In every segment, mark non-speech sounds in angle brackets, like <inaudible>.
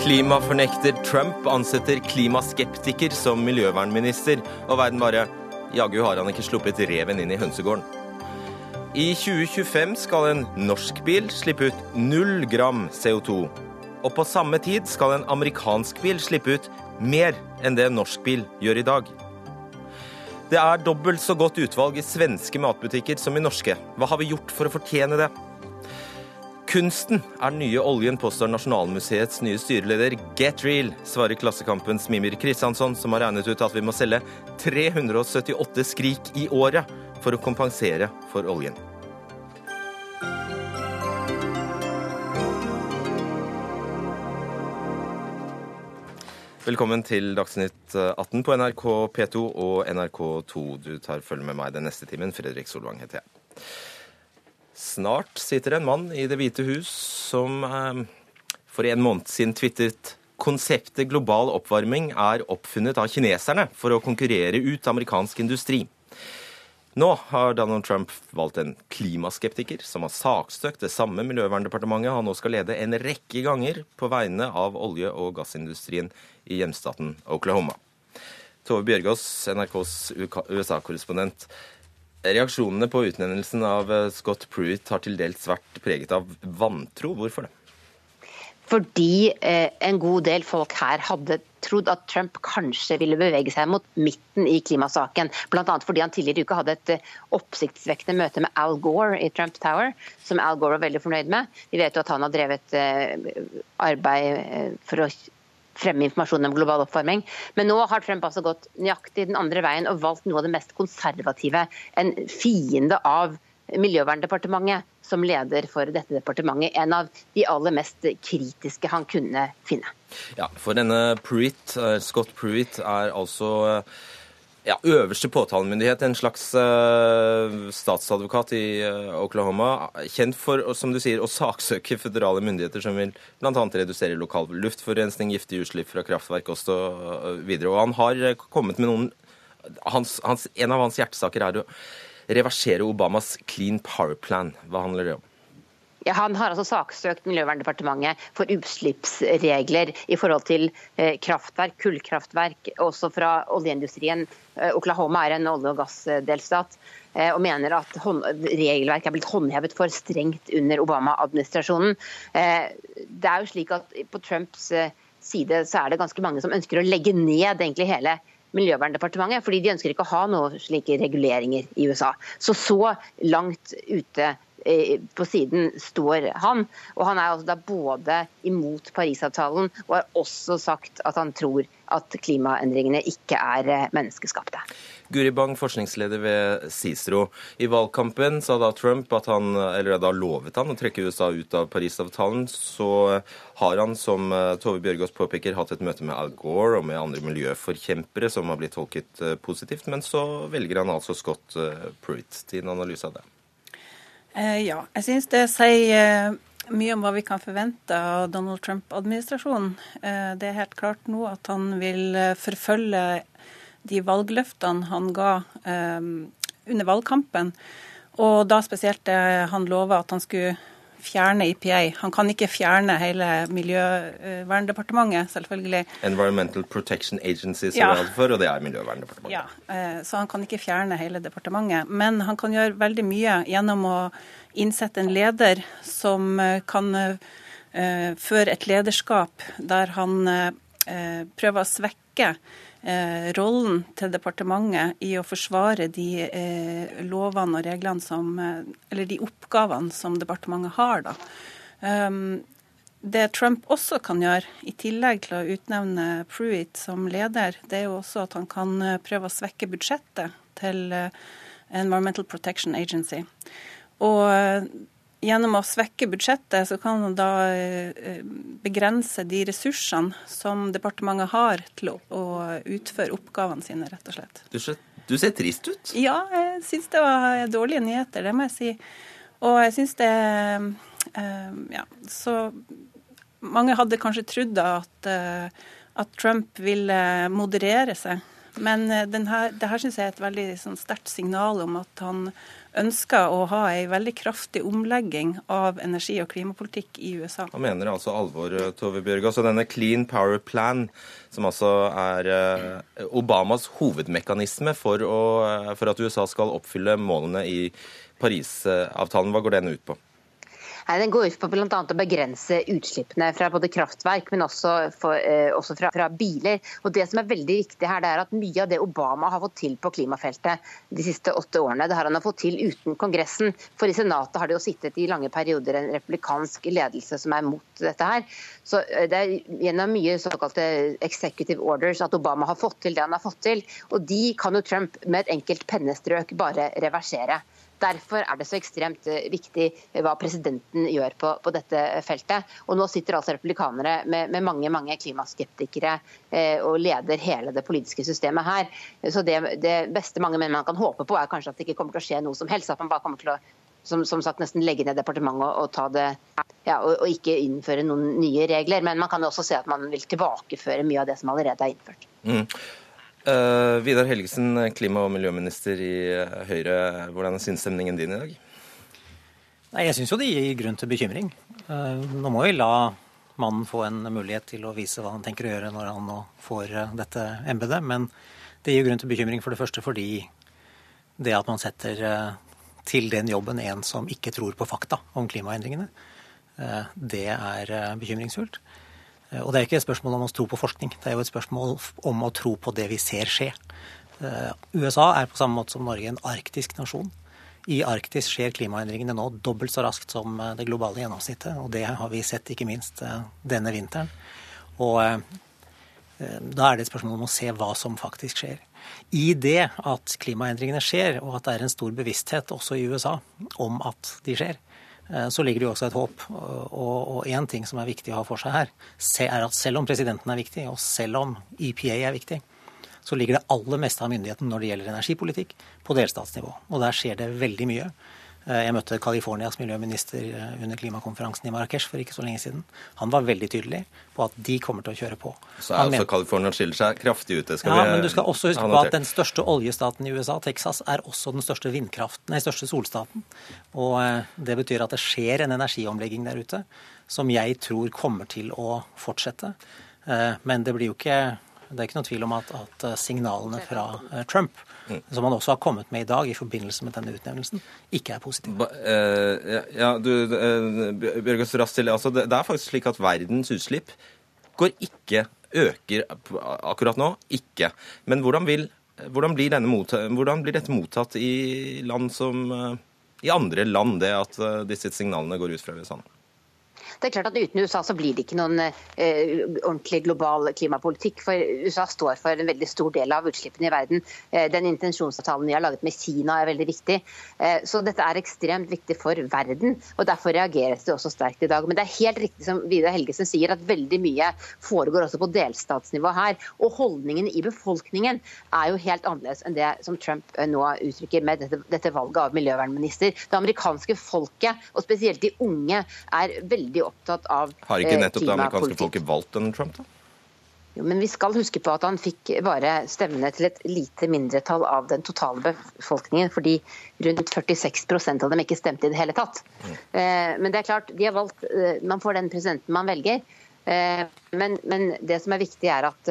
Klimafornekter Trump ansetter klimaskeptiker som miljøvernminister, og verden bare Jaggu har han ikke sluppet reven inn i hønsegården. I 2025 skal en norsk bil slippe ut null gram CO2. Og på samme tid skal en amerikansk bil slippe ut mer enn det en norsk bil gjør i dag. Det er dobbelt så godt utvalg i svenske matbutikker som i norske. Hva har vi gjort for å fortjene det? Kunsten er den nye oljen, påstår Nasjonalmuseets nye styreleder Get Real, svarer Klassekampens Mimir Kristjansson, som har regnet ut at vi må selge 378 skrik i året for å kompensere for oljen. Velkommen til Dagsnytt 18 på NRK P2 og NRK2. Du tar følge med meg den neste timen. Fredrik Solvang heter jeg. Snart sitter en mann i Det hvite hus som eh, for en måned siden tvitret konseptet global oppvarming er oppfunnet av kineserne for å konkurrere ut amerikansk industri. Nå har Donald Trump valgt en klimaskeptiker som har saksøkt det samme miljøverndepartementet han nå skal lede en rekke ganger på vegne av olje- og gassindustrien i hjemstaten Oklahoma. Tove Bjørgaas, NRKs USA-korrespondent. Reaksjonene på utnevnelsen av Scott Pruitt har til dels vært preget av vantro. Hvorfor det? Fordi eh, en god del folk her hadde trodd at Trump kanskje ville bevege seg mot midten i klimasaken. Bl.a. fordi han tidligere i uka hadde et eh, oppsiktsvekkende møte med Al Gore i Trump Tower, som Al Gore var veldig fornøyd med. Vi vet jo at han har drevet eh, arbeid eh, for å fremme informasjon om global oppvarming. Men nå har Trump altså gått nøyaktig den andre veien og valgt noe av det mest konservative. En fiende av Miljøverndepartementet som leder for dette departementet. En av de aller mest kritiske han kunne finne. Ja, for denne Pruitt, Scott Pruitt er altså ja, øverste påtalemyndighet, en slags uh, statsadvokat i uh, Oklahoma. Kjent for som du sier, å saksøke føderale myndigheter som vil bl.a. redusere lokal luftforurensning, giftige utslipp fra kraftverk osv. Uh, videre. og han har kommet med noen hans, hans, En av hans hjertesaker er å reversere Obamas Clean Power Plan. Hva handler det om? Ja, han har altså saksøkt Miljøverndepartementet for utslippsregler i forhold til eh, kraftverk, kullkraftverk, også fra oljeindustrien. Eh, Oklahoma er en olje- og gassdelstat eh, og mener at regelverket er blitt håndhevet for strengt under Obama-administrasjonen. Det er jo slik at På Trumps side så er det ganske mange som ønsker å legge ned egentlig hele Miljøverndepartementet, fordi de ønsker ikke å ha noen slike reguleringer i USA. Så så langt ute på siden står han. Og han er altså da både imot Parisavtalen og har også sagt at han tror at klimaendringene ikke er eh, menneskeskapte. Guri Bang, forskningsleder ved CICERO. I valgkampen sa da Trump at han, eller da lovet han å trekke USA ut av Parisavtalen. Så har han, som eh, Tove Bjørgaas påpeker, hatt et møte med Al Gore og med andre miljøforkjempere som har blitt tolket eh, positivt. Men så velger han altså Scott Pruitt Pruitt. Din analyse av det? Eh, ja, jeg synes det sier mye om hva vi kan forvente av Donald Trump-administrasjonen. Det er helt klart nå at han vil forfølge de valgløftene han ga under valgkampen. Og da spesielt det han lova at han skulle fjerne EPA. Han kan ikke fjerne hele Miljøverndepartementet, selvfølgelig. Environmental Protection Agency, som ja. er for, og det er Miljøverndepartementet. Ja, eh, Så han kan ikke fjerne hele departementet. Men han kan gjøre veldig mye gjennom å innsette en leder som eh, kan uh, føre et lederskap der han prøver å svekke Eh, rollen til departementet i å forsvare de eh, lovene og reglene som eh, Eller de oppgavene som departementet har, da. Um, det Trump også kan gjøre, i tillegg til å utnevne Pruitt som leder, det er jo også at han kan prøve å svekke budsjettet til Environmental Protection Agency. Og Gjennom å svekke budsjettet så kan man da eh, begrense de ressursene som departementet har til å utføre oppgavene sine, rett og slett. Du ser, du ser trist ut. Ja, jeg syns det var dårlige nyheter, det må jeg si. Og jeg syns det eh, Ja, så mange hadde kanskje trodd at, eh, at Trump ville moderere seg Men denne, det her syns jeg er et veldig sånn, sterkt signal om at han ønsker å ha en veldig kraftig omlegging av energi- og klimapolitikk i USA. Han mener altså alvor, Tove Bjørga. Så denne Clean Power Plan, som altså er eh, Obamas hovedmekanisme for, å, for at USA skal oppfylle målene i Parisavtalen. Hva går den ut på? Nei, Den går ut på bl.a. å begrense utslippene fra både kraftverk, men også, for, eh, også fra, fra, biler. Og Det som er veldig viktig her, det er at mye av det Obama har fått til på klimafeltet de siste åtte årene, det har han fått til uten Kongressen. For i Senatet har det jo sittet i lange perioder en republikansk ledelse som er mot dette her. Så eh, det er gjennom mye såkalte executive orders at Obama har fått til det han har fått til. Og de kan jo Trump med et enkelt pennestrøk bare reversere. Derfor er det så ekstremt eh, viktig eh, hva presidenten gjør på, på dette feltet. Og Nå sitter altså republikanere med, med mange mange klimaskeptikere eh, og leder hele det politiske systemet her. Så det, det beste mange menn man kan håpe på, er kanskje at det ikke kommer til å skje noe som helst. At man bare kommer til å som, som sagt, nesten legge ned departementet og, og, det, ja, og, og, ikke innføre noen nye regler. Men man kan også se at man vil tilbakeføre mye av det som allerede er innført. Mm. Uh, Vidar Helgesen, klima- og miljøminister i eh, Høyre. Hvordan er sinnsstemningen din i dag? Nei, Jeg syns jo det gir grunn til bekymring. Uh, nå må vi la mannen få en mulighet til å vise hva han tenker å gjøre når han nå får dette embetet. Men det gir grunn til bekymring for det første fordi det at man setter til den jobben en som ikke tror på fakta om klimaendringene, det er bekymringsfullt. Eh, og det er ikke et spørsmål om å tro på forskning, det er jo et spørsmål om å tro på det vi ser skje. Eh, USA er på samme måte som Norge en arktisk nasjon. I Arktis skjer klimaendringene nå dobbelt så raskt som eh, det globale gjennomsnittet. Og det har vi sett ikke minst denne vinteren. Og da er det et spørsmål om å se hva som faktisk skjer. I det at klimaendringene skjer, og at det er en stor bevissthet også i USA om at de skjer, så ligger det jo også et håp. Og én ting som er viktig å ha for seg her, er at selv om presidenten er viktig, og selv om EPA er viktig, så ligger det aller meste av myndigheten når det gjelder energipolitikk, på delstatsnivå. Og der skjer det veldig mye. Eh, jeg møtte Californias miljøminister eh, under klimakonferansen i Marrakech for ikke så lenge siden. Han var veldig tydelig på at de kommer til å kjøre på. Så er altså California skiller seg kraftig ut? Det skal ja, vi men du skal også huske på at den største oljestaten i USA, Texas, er også den største, nei, største solstaten. Og eh, det betyr at det skjer en energiomlegging der ute som jeg tror kommer til å fortsette. Men det blir jo ikke det er ikke noe tvil om at, at signalene fra Trump som han også har kommet med i dag i forbindelse med denne utnevnelsen, ikke er positiv. Ba, eh, ja, du, eh, Bjørgås Rastil, altså det, det, er faktisk slik at verdens utslipp går ikke, øker akkurat nå. Ikke. Men hvordan, vil, hvordan, blir, mottatt, hvordan blir, dette mottatt i som uh, i andre land, det at disse signalene går ut fra USA? Det er klart at Uten USA så blir det ikke noen eh, ordentlig global klimapolitikk. for USA står for en veldig stor del av utslippene i verden. Eh, den intensjonsavtalen vi har laget med Kina er veldig viktig. Eh, så dette er ekstremt viktig for verden. og Derfor reageres det også sterkt i dag. Men det er helt riktig som Vidar Helgesen sier, at veldig mye foregår også på delstatsnivå her. Og holdningen i befolkningen er jo helt annerledes enn det som Trump eh, nå uttrykker med dette, dette valget av miljøvernminister. Det amerikanske folket, og spesielt de unge, er veldig opptatt av klimapolitikk. Har ikke eh, nettopp det amerikanske folket valgt Donald Trump, da? Jo, men vi skal huske på at han fikk bare stemmene til et lite mindretall av den totale befolkningen, fordi rundt 46% av dem ikke stemte i det hele tatt. Mm. Eh, men det er klart, de har valgt, eh, man får den presidenten man velger. Men, men, det som er viktig er at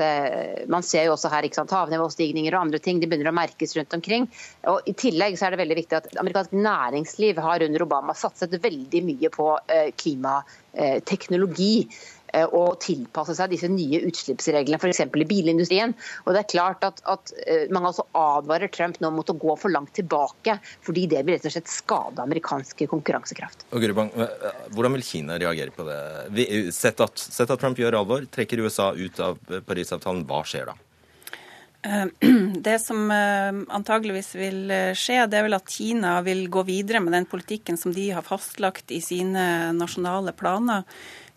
man ser jo også her ikke sant, havnivåstigninger og andre ting de begynner å merkes rundt omkring. Og I tillegg så er det veldig viktig at amerikansk næringsliv har under Obama satset veldig mye på klimateknologi og tilpasse seg disse nye utslippsreglene, f.eks. i bilindustrien. Og det er klart at, at, Mange også advarer Trump nå mot å gå for langt tilbake, fordi det vil rett og slett skade amerikansk konkurransekraft. Og Grubang, hvordan vil Kina reagere på det? Sett at, sett at Trump gjør alvor, trekker USA ut av Parisavtalen, hva skjer da? <clears throat> Det som antageligvis vil skje, det er vel at Kina vil gå videre med den politikken som de har fastlagt i sine nasjonale planer.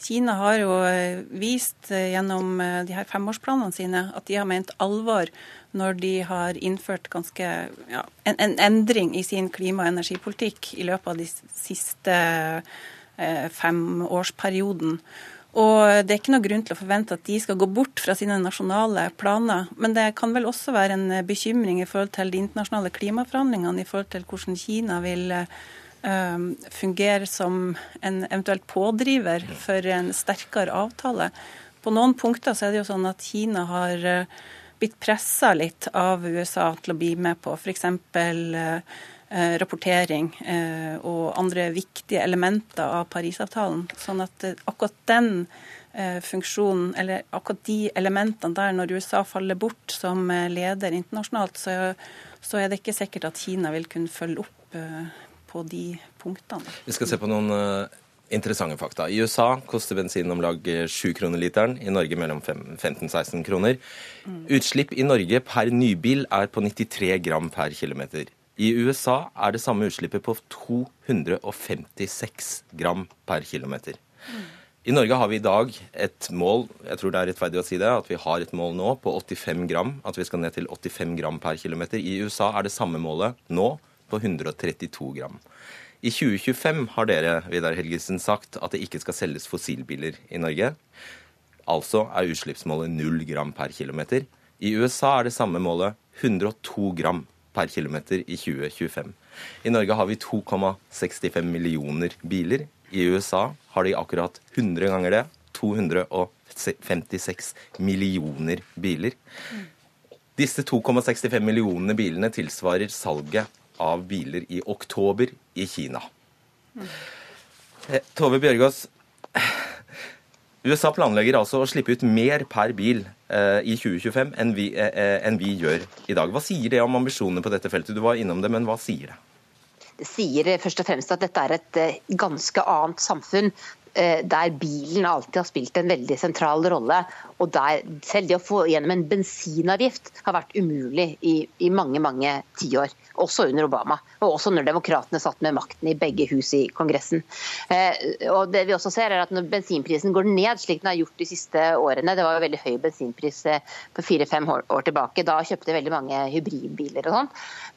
Kina har jo eh, vist eh, gjennom eh, de her femårsplanene sine at de har ment alvor når de har innført ganske, ja, en, en, endring i sin klima- og energipolitikk i løpet av de siste eh, femårsperioden. Og Det er ikke noe grunn til å forvente at de skal gå bort fra sine nasjonale planer. Men det kan vel også være en bekymring i forhold til de internasjonale klimaforhandlingene, i forhold til hvordan Kina vil fungere som en eventuelt pådriver for en sterkere avtale. På noen punkter så er det jo sånn at Kina har uh, blitt pressa litt av USA til å bli med på f.eks. Eh, rapportering eh, og andre viktige elementer av Parisavtalen. Sånn at eh, akkurat den funksjonen, eller akkurat de elementene der, når USA faller bort som leder internasjonalt, så, så er det ikke sikkert at Kina vil kunne følge opp på de punktene. Vi skal se på noen interessante fakta. I USA koster bensin om lag 7 kroner literen, i Norge mellom 15-16 kroner. Mm. Utslipp i Norge per nybil er på 93 gram per kilometer. I USA er det samme utslippet på 256 gram per kilometer. I Norge har vi i dag et mål jeg tror det er rettferdig å si det, at vi har et mål nå på 85 gram, at vi skal ned til 85 gram per kilometer. I USA er det samme målet nå på 132 gram. I 2025 har dere Vidar Helgesen, sagt at det ikke skal selges fossilbiler i Norge. Altså er utslippsmålet 0 gram per kilometer. I USA er det samme målet 102 gram per km i 2025. I Norge har vi 2,65 millioner biler. I USA har de akkurat 100 ganger det. 256 millioner biler. Disse 2,65 millionene bilene tilsvarer salget av biler i oktober i Kina. Eh, Tove Bjørgaas, USA planlegger altså å slippe ut mer per bil i 2025 enn vi, eh, eh, enn vi, gjør i dag. Hva sier det om ambisjonene på dette feltet? Du var innom det, men hva sier det? Det sier først og fremst at dette er et eh, ganske annet samfunn eh, der bilen alltid har spilt en veldig sentral rolle. Og der selv det å få gjennom en bensinavgift har vært umulig i, i mange mange tiår også under Obama, og også når demokratene satt med makten i begge hus i Kongressen. Eh, og det vi også ser er at Når bensinprisen går ned, slik den har gjort de siste årene Det var jo veldig høy bensinpris for fire-fem år tilbake. Da kjøpte veldig mange hybridbiler og sånn.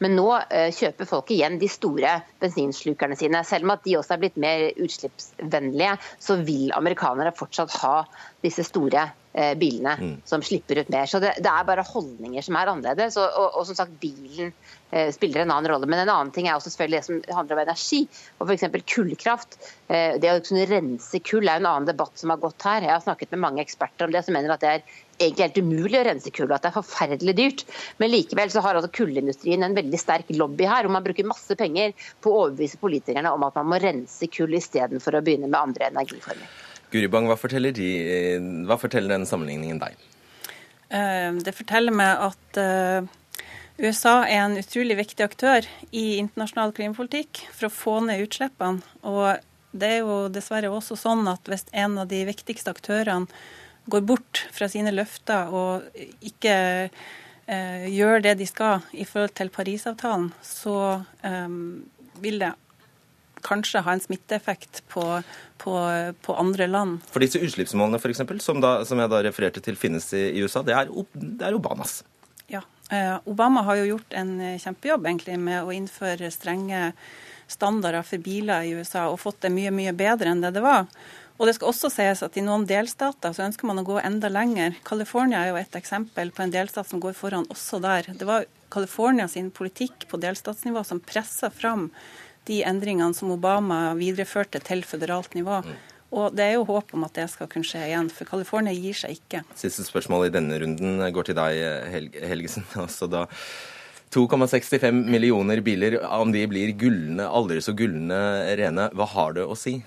Men nå eh, kjøper folk igjen de store bensinslukerne sine. Selv om at de også er blitt mer utslippsvennlige, så vil amerikanere fortsatt ha disse store eh, bilene mm. som slipper ut mer. Så det, det, er bare holdninger som er annerledes. Og, og, og som sagt, bilen eh, spiller en annen rolle. Men en annen ting er også selvfølgelig det som handler om energi. Og f.eks. kullkraft. Eh, det å kunne rense kull er en annen debatt som har gått her. Jeg har snakket med mange eksperter om det, som mener at det er egentlig helt umulig å rense kull, og at det er forferdelig dyrt. Men likevel så har altså kullindustrien en veldig sterk lobby her, og man bruker masse penger på å overbevise politikerne om at man må rense kull istedenfor å begynne med andre energiformer. Guri Bang, hva forteller, de, hva forteller den sammenligningen deg? Eh, det forteller meg at eh, USA er en utrolig viktig aktør i internasjonal klimapolitikk for å få ned utslippene. Og det er jo dessverre også sånn at hvis en av de viktigste aktørene går bort fra sine løfter og ikke eh, gjør det de skal i forhold til Parisavtalen, så eh, vil det kanskje ha en smitteeffekt på, på, på andre land. For disse utslippsmålene for eksempel, som, da, som jeg da refererte til finnes i, i USA, det er, det er Obamas? Ja. Eh, Obama har jo gjort en eh, kjempejobb egentlig med å innføre strenge standarder for biler i USA, og fått det mye, mye bedre enn det det var. Og det skal også sies at I noen delstater så ønsker man å gå enda lenger. California er jo et eksempel på en delstat som går foran også der. Det var California sin politikk på delstatsnivå som pressa fram de endringene som Obama videreførte til føderalt nivå. Mm. Og Det er jo håp om at det skal kunne skje igjen, for California gir seg ikke. Siste spørsmål i denne runden går til deg, Helg Helgesen. <laughs> Altså da 2,65 millioner biler, om de blir gullende, aldri så gullende rene, hva har det å si?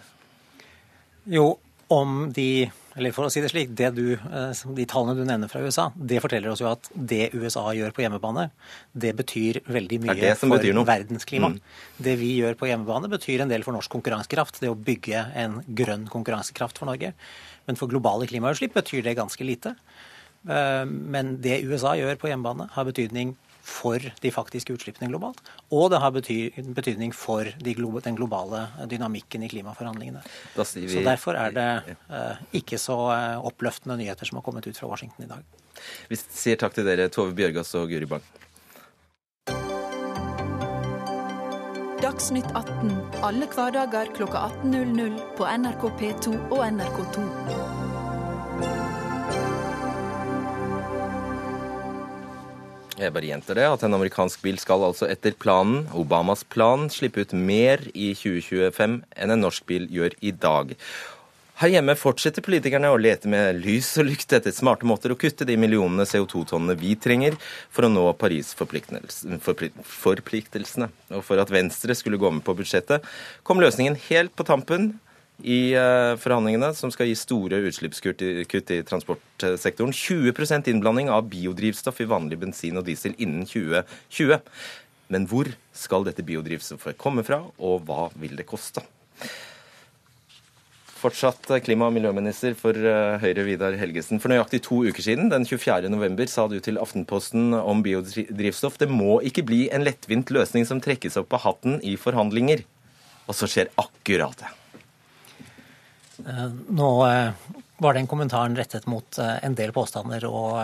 Jo, om de eller for å si det slik, det du, eh, De tallene du nevner fra USA, det forteller oss jo at det USA gjør på hjemmebane, det betyr veldig mye det det for verdensklima. Mm. Det vi gjør på hjemmebane, betyr en del for norsk konkurransekraft. Det å bygge en grønn konkurransekraft for Norge. Men for globale klimautslipp betyr det ganske lite. Eh, men det USA gjør på hjemmebane, har betydning for de faktiske utslippene globalt. Og det har betydning for de glo den globale dynamikken i klimaforhandlingene. Vi... Så Derfor er det uh, ikke så uh, oppløftende nyheter som har kommet ut fra Washington i dag. Vi sier takk til dere, Tove Bjørgaas og Guri Bang. Dagsnytt 18 alle hverdager kl 18.00 på NRK P2 og NRK2. Jeg bare gjentar det, at en amerikansk bil skal altså etter planen, Obamas plan, slippe ut mer i 2025 enn en norsk bil gjør i dag. Her hjemme fortsetter politikerne å lete med lys og lykt etter smarte måter å kutte de millionene CO2-tonnene vi trenger for å nå Paris-forpliktelsene. Og for at Venstre skulle gå med på budsjettet, kom løsningen helt på tampen i eh, forhandlingene, som skal gi store utslippskutt i, transportsektoren. 20% innblanding av biodrivstoff i vanlig bensin og diesel innen 2020. Men hvor skal dette biodrivstoffet komme fra, og hva vil det koste? Fortsatt klima- og miljøminister for eh, Høyre, Vidar Helgesen. For nøyaktig to uker siden, den 24. november, sa du til Aftenposten om biodrivstoff det må ikke bli en lettvint løsning som trekkes opp av hatten i forhandlinger. Og så skjer akkurat det. Eh, nå eh, var den kommentaren rettet mot eh, en del påstander og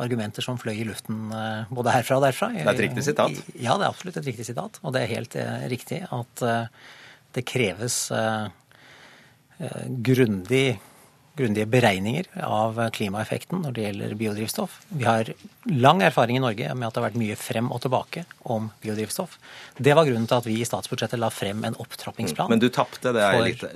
argumenter som fløy i luften både herfra og derfra. Det er et riktig sitat? Ja, det er absolutt et riktig sitat. Og det er helt riktig at det kreves grundig grundige beregninger av klimaeffekten når det gjelder biodrivstoff. Vi har lang erfaring i Norge med at det har vært mye frem og tilbake om biodrivstoff. Det var grunnen til at vi i statsbudsjettet la frem en opptrappingsplan. Men du tapte, det,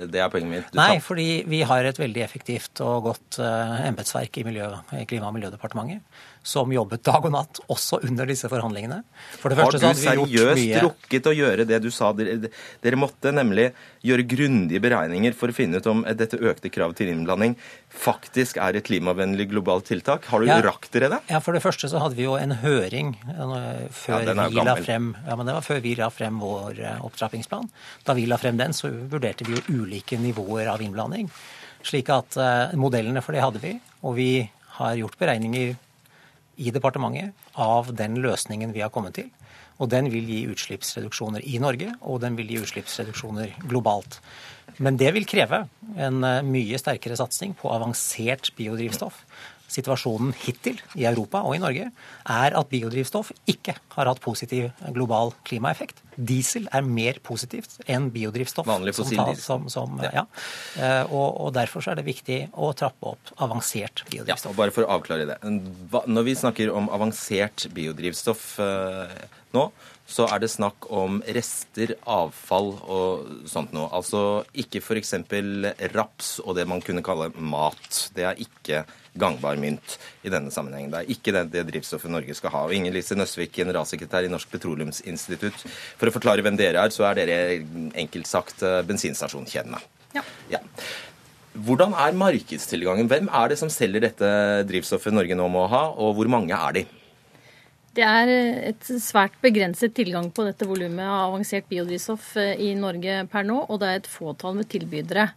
det, er poenget mitt. Du nei, tapt. fordi vi har et veldig effektivt og godt uh, embetsverk i, miljø, Klima- og miljødepartementet som jobbet dag og natt, også under disse forhandlingene. For det første, har du seriøst rukket å gjøre det du sa dere, dere måtte, nemlig gjøre grundige beregninger for å finne ut om dette økte kravet til innblanding faktisk er et klimavennlig globalt tiltak? Har du ja. rakt dere det? Ja, For det første så hadde vi jo en høring eh, før, ja, vi, la frem, ja, men det var før vi la frem vår eh, opptrappingsplan. Da vi la frem den, så vurderte vi jo ulike nivåer av innblanding. Slik at uh, modellene for det hadde vi, og vi har gjort beregninger i departementet av den løsningen vi har kommet til. Og den vil gi utslippsreduksjoner i Norge, og den vil gi utslippsreduksjoner globalt. Men det vil kreve en eh, mye sterkere satsing på avansert biodrivstoff. Situasjonen hittil i Europa og i Norge er at biodrivstoff ikke har hatt positiv global klimaeffekt. Diesel er mer positivt enn biodrivstoff. Vanlig fossil som, som, ja. ja. Eh, og, og, Derfor er det viktig å trappe opp avansert biodrivstoff. Ja, bare for å avklare det. Når vi snakker om avansert biodrivstoff eh, nå, så er det snakk om rester, avfall og sånt noe. Altså ikke f.eks. raps og det man kunne kalle mat. Det er ikke gangbar mynt i denne sammenhengen. Det er ikke det, det drivstoffet Norge skal ha. Og Inger Lise Nøsvik, generalsekretær i Norsk Petroleumsinstitutt. For å forklare hvem dere er, så er dere enkelt sagt eh, bensinstasjonkjedene. Ja. ja. Hvordan er markedstilgangen? Hvem er det som selger dette drivstoffet Norge nå må ha, og hvor mange er de? Det er et svært begrenset tilgang på dette volumet av avansert biodrivstoff eh, i Norge per nå, og det er et fåtall med tilbydere.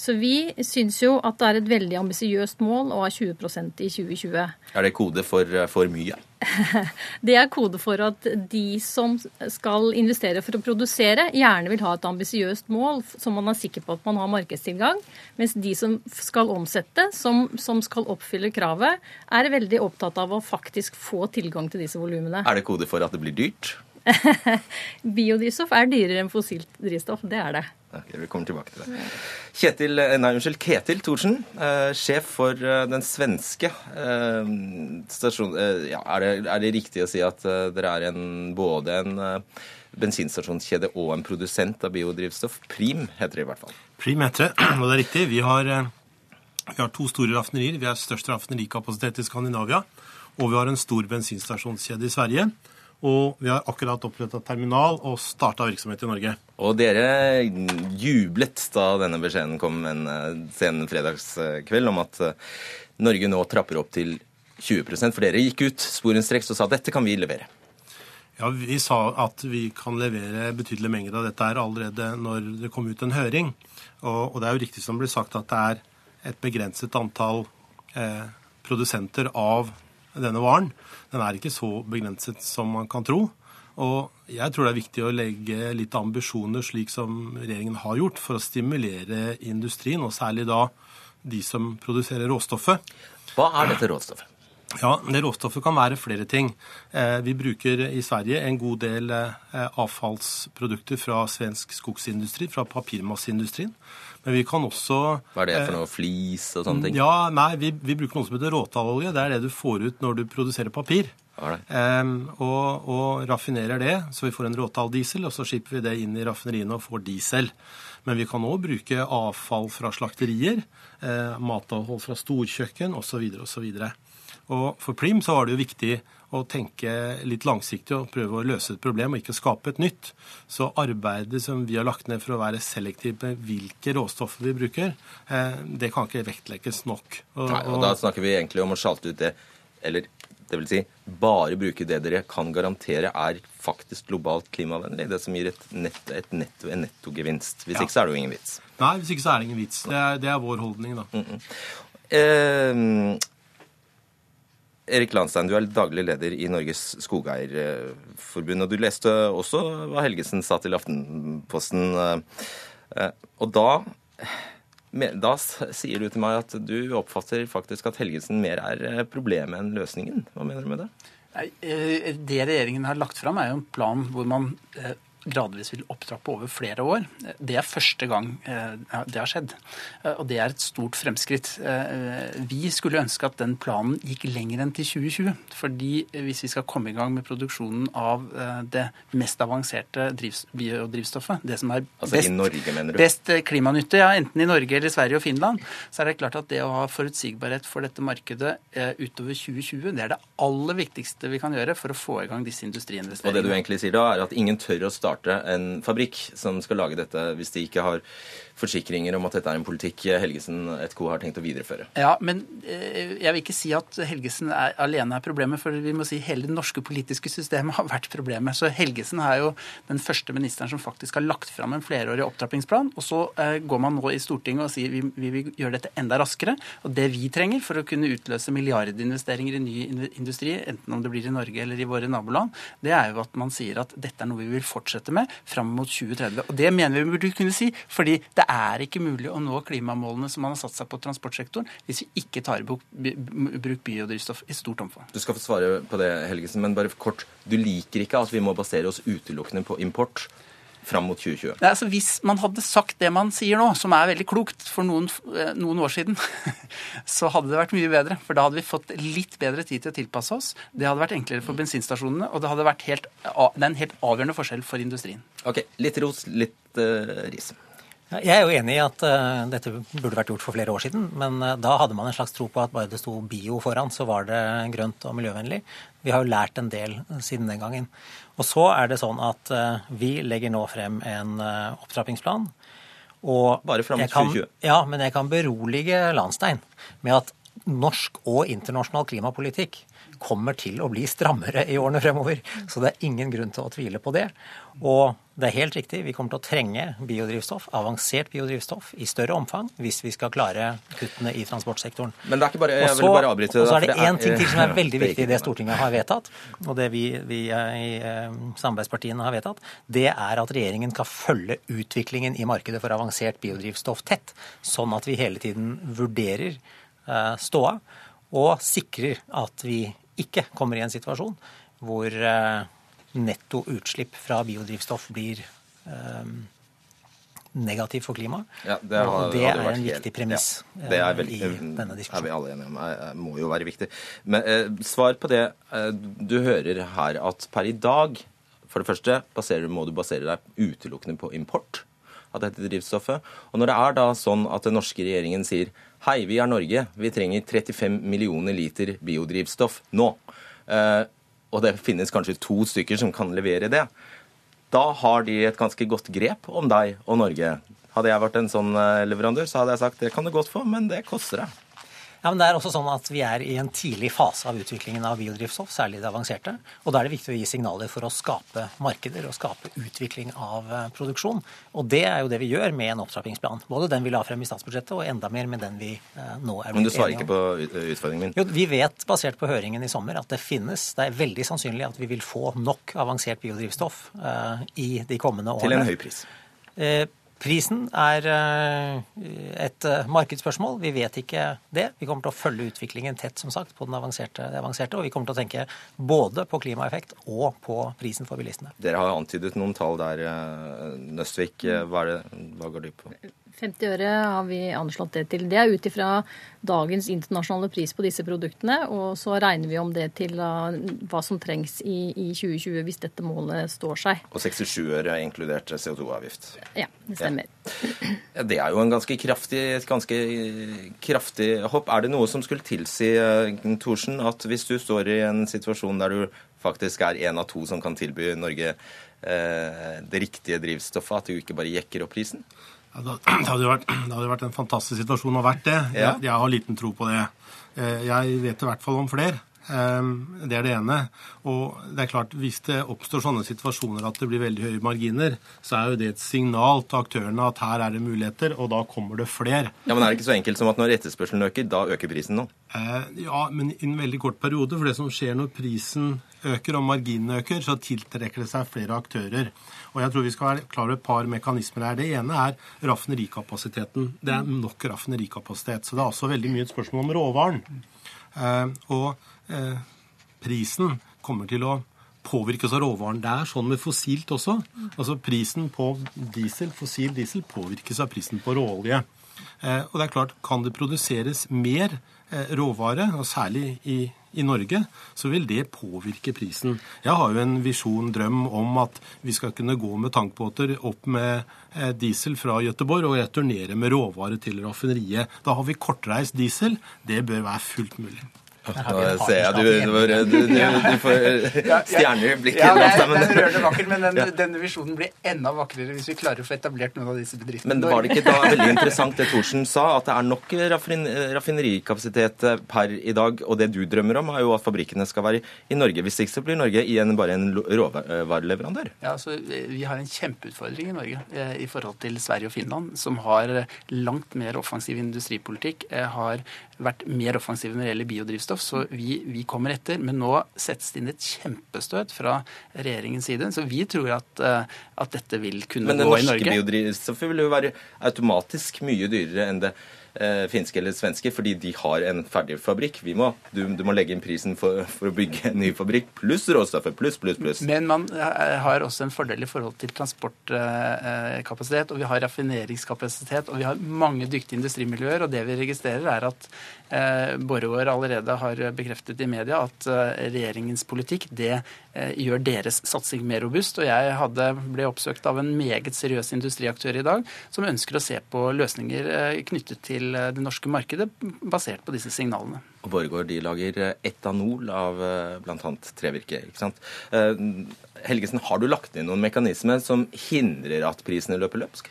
Så vi syns jo at det er et veldig ambisiøst mål å ha 20% i 2020. Er det kode for eh, for mye? <laughs> det er kode for at de som skal investere for å produsere, gjerne vil ha et ambisiøst mål som man er sikker på at man har markedstilgang. Mens de som skal omsette, som, som skal oppfylle kravet, er veldig opptatt av å faktisk få tilgang til disse volumene. Er det kode for at det blir dyrt? <laughs> Biodrivstoff er dyrere enn fossilt drivstoff. Det er det. Okay, vi kommer tilbake til det. Kjetil, eh, nei, unnskyld, Ketil Thorsen, eh, sjef for eh, den svenske eh, stasjonen. Eh, ja, er, det, er, det, riktig å si at eh, dere er en, både en bensinstasjonskjede og en produsent av biodrivstoff? Prim heter det i hvert fall. Prim heter det, <clears throat> og det er riktig. Vi har, vi har to store raffinerier. Vi har størst raffinerikapasitet i Skandinavia. Og vi har en stor bensinstasjonskjede i Sverige. Og vi har akkurat oppretta terminal og starta virksomhet i Norge. Og dere jublet da denne beskjeden kom en eh, sen fredagskveld om at eh, Norge nå trapper opp til 20% For dere gikk ut sporenstreks og sa dette kan vi levere. Ja, Vi sa at vi kan levere betydelige mengder av dette her allerede når det kom ut en høring. Og, og det er jo riktig som det blir sagt at det er et begrenset antall eh, produsenter av denne varen. Den er ikke så begrenset som man kan tro. Og jeg tror det er viktig å legge litt ambisjoner, slik som regjeringen har gjort, for å stimulere industrien, og særlig da de som produserer råstoffet. Hva er dette råstoffet? Ja, det Råstoffet kan være flere ting. Eh, vi bruker i Sverige en god del eh, avfallsprodukter fra svensk skogsindustri, fra papirmasseindustrien. Men vi kan også Hva er det for noe? Flis og sånne ting? Ja, nei, vi, vi bruker noe som heter råtallolje. Det er det du får ut når du produserer papir. Um, og, og, raffinerer det, så vi får en råtalldiesel, og så skipper vi det inn i raffineriene og får diesel. Men vi kan òg bruke avfall fra slakterier, eh, matavhold fra storkjøkken osv. osv. Og for Prim så var det jo viktig å tenke litt langsiktig og prøve å løse et problem og ikke skape et nytt. Så arbeidet som vi har lagt ned for å være selektiv med hvilke råstoffer vi bruker, eh, det kan ikke vektlegges nok. Og, Nei, og da snakker vi egentlig om å sjalte ut det, eller det vil si bare bruke det dere kan garantere er faktisk globalt klimavennlig. Det som gir et netto, et netto, en nettogevinst. Hvis ja. ikke så er det jo ingen vits. Nei, hvis ikke så er det ingen vits. Det er, det er vår holdning, da. Mm -mm. Eh, Erik Landstein, du er daglig leder i Norges Skogeierforbund. Og du leste også hva Helgesen sa til Aftenposten. Eh, og da, da sier du til meg at du oppfatter faktisk at Helgesen mer er eh, problemet enn løsningen. Hva mener du med det? Nei, det regjeringen har lagt fram, er jo en plan hvor man gradvis vil opptrappe over flere år. Det er første gang eh, det har skjedd. Eh, og det er et stort fremskritt. Eh, vi skulle ønske at den planen gikk lenger enn til 2020. fordi hvis vi skal komme i gang med produksjonen av det mest avanserte biodrivstoffet, det som er altså best, altså best klimanytte, ja, enten i Norge eller Sverige og Finland, så er det klart at det å ha forutsigbarhet for dette markedet utover 2020, det er det aller viktigste vi kan gjøre for å få i gang disse industriinvesteringene. Og det du egentlig sier da, er at ingen tør å starte starte en fabrikk som skal lage dette, hvis de ikke har forsikringer om at dette er en politikk Helgesen et co. har tenkt å videreføre. Ja, men eh, jeg vil ikke si at Helgesen er, alene er problemet, for vi må si hele det norske politiske systemet <laughs> har vært problemet. Så Helgesen er jo den første ministeren som faktisk har lagt fram en flerårig opptrappingsplan. Og så eh, går man nå i Stortinget og sier vi, vi vil gjøre dette enda raskere. Og det vi trenger for å kunne utløse milliardinvesteringer i ny industri, enten om det blir i Norge eller i våre naboland, det er jo at man sier at dette er noe vi vil fortsette med fram mot 2030. Og det mener vi burde kunne si, fordi det er ikke mulig å nå klimamålene som man har satt seg på transportsektoren, hvis vi ikke tar i bruk biodrivstoff i stort omfang. Du skal få svare på det, Helgesen, men bare kort. Du liker ikke at vi må basere oss utelukkende på import? Fram mot 2020? Nei, altså Hvis man hadde sagt det man sier nå, som er veldig klokt for noen, eh, noen, år siden, <laughs> så hadde det vært mye bedre. For da hadde vi fått litt bedre tid til å tilpasse oss. Det hadde vært enklere for bensinstasjonene, og det hadde vært helt, det er en helt avgjørende forskjell for industrien. Ok, Litt ros, litt uh, ris. Jeg er jo enig i at uh, dette burde vært gjort for flere år siden. Men uh, da hadde man en slags tro på at bare det sto bio foran, så var det grønt og miljøvennlig. Vi har jo lært en del siden den gangen. Og så er det sånn at uh, vi legger nå frem en opptrappingsplan. Og Bare fram til 2020? Ja, men jeg kan berolige Landstein med at norsk og internasjonal klimapolitikk kommer til å bli strammere i årene fremover. Så det er ingen grunn til å tvile på det. Og det er helt riktig, vi kommer til å trenge biodrivstoff, avansert biodrivstoff, i større omfang hvis vi skal klare kuttene i transportsektoren. Men det er ikke bare, jeg vil bare avbryte det. Og så er det én ting til som er <laughs> veldig viktig i det Stortinget har vedtatt, og det vi, vi i eh, samarbeidspartiene har vedtatt, det er at regjeringen skal følge utviklingen i markedet for avansert biodrivstoff tett, sånn at vi hele tiden vurderer eh, ståa og sikrer at vi ikke kommer i en situasjon hvor eh, netto utslipp fra biodrivstoff blir um, negativ for klimaet. Ja, det, har, og det er en viktig premiss ja, det er veldig, i denne diskusjonen. er vi alle enige om. Det må jo være viktig. Men eh, svar på det. Eh, du hører her at per i dag, for det første, baserer, må du basere deg utelukkende på import av dette drivstoffet. Og når det er da sånn at den norske regjeringen sier Hei, vi er Norge. Vi trenger 35 millioner liter biodrivstoff nå. Eh, og det finnes kanskje to stykker som kan levere det. Da har de et ganske godt grep om deg og Norge. Hadde jeg vært en sånn eh, leverandør, så hadde jeg sagt det kan du godt få, men det koster deg. Ja, men det er også sånn at Vi er i en tidlig fase av utviklingen av biodrivstoff, særlig det avanserte. og Da er det viktig å gi signaler for å skape markeder og skape utvikling av eh, produksjon. Og Det er jo det vi gjør med en opptrappingsplan. Både den vi la frem i statsbudsjettet, og enda mer med den vi eh, nå er. Men du svarer ikke på utfordringen min? Jo, Vi vet, basert på høringen i sommer, at det finnes Det er veldig sannsynlig at vi vil få nok avansert biodrivstoff uh, i de kommende årene. Til en høy pris? Uh, Prisen er eh, et eh, markedsspørsmål. Vi vet ikke det. Vi kommer til å følge utviklingen tett som sagt, på avanserte, det avanserte, og vi kommer til å tenke både på klimaeffekt og på prisen for bilistene. Dere har antydet noen tall der, eh, Nøstvik. Hva, det, hva går de på? 50 øre har vi anslått det til. Det er ut ifra dagens internasjonale pris på disse produktene. Og så regner vi om det til hva som trengs i, i 2020 hvis dette målet står seg. Og 67 øre er inkludert CO2-avgift. Ja, det stemmer. Ja. Det er jo en ganske kraftig, et ganske kraftig hopp. Er det noe som skulle tilsi, eh, Thorsen, at hvis du står i en situasjon der du faktisk er en av to som kan tilby Norge eh, det riktige drivstoffet, at du ikke bare jekker opp prisen? Ja, <clears throat> det, hadde vært, <clears throat> det hadde vært en fantastisk situasjon å ha vært det. Ja. Jeg, jeg, har liten tro på det. Eh, jeg vet i hvert fall om flere. Eh, det er det ene. Og det er klart, hvis det oppstår sånne situasjoner at det blir veldig høye marginer, så er jo det et signal til aktørene at her er det muligheter, og da kommer det flere. Ja, Men er det ikke så enkelt som at når etterspørselen øker, da øker prisen nå? Eh, ja, men i en veldig kort periode. For det som skjer når prisen øker og marginene øker, så tiltrekker det seg flere aktører. Og jeg tror vi skal være klar over et par mekanismer her. Det ene er raffinerikapasiteten. Det er nok raffinerikapasitet. Så det er også veldig mye et spørsmål om råvaren. Eh, og eh, prisen kommer til å påvirkes av råvaren. Det er sånn med fossilt også. Altså Prisen på diesel, fossil diesel påvirkes av prisen på råolje. Eh, og det er klart, kan det produseres mer råvare, og særlig i i Norge, så vil det påvirke prisen. Jeg har jo en visjon, drøm, om at vi skal kunne gå med tankbåter opp med eh, diesel fra Gøteborg og returnere med råvare til raffineriet. Da har vi kortreist diesel. Det bør være fullt mulig. Nå ser jeg du, du, du, du får stjerner i blikket. Ja, det den, det rørende vakkert, men den, denne visjonen blir enda vakrere hvis vi klarer å få etablert noen av disse bedriftene. Men var det ikke da veldig interessant det Thorsen sa, at det er nok raffinerikapasitet eh, per i dag? Og det du drømmer om, er jo at fabrikkene skal være i Norge. Hvis ikke så blir Norge igjen bare en råvareleverandør. Ja, altså Vi har en kjempeutfordring i Norge i forhold til Sverige og Finland, som har langt mer offensiv industripolitikk, har vært mer offensive når det gjelder biodrivstoff, så vi, vi, kommer etter. Men nå settes det inn et kjempestøt fra regjeringens side, så vi tror at, eh, at dette vil kunne gå i Norge. Men det norske biodrivstoffet vil jo være automatisk mye dyrere enn det eh, finske eller svenske, fordi de har en ferdig fabrikk. Må, du, du, må legge inn prisen for, for, å bygge en ny fabrikk, pluss råstoffet. Pluss, pluss, pluss. Men man eh, har også en fordel i forhold til transportkapasitet, og vi har raffineringskapasitet, og vi har mange dyktige industrimiljøer. Og det vi registrerer, er at eh, Borregaard allerede har bekreftet i media at eh, regjeringens politikk det eh, gjør deres satsing mer robust. Og jeg hadde, ble oppsøkt av en meget seriøs industriaktør i dag som ønsker å se på løsninger eh, knyttet til eh, det norske markedet basert på disse signalene. Og Borregaard de lager eh, etanol av eh, bl.a. trevirke. ikke sant? Helgesen, har du lagt inn noen mekanismer som hindrer at prisene løper løpsk?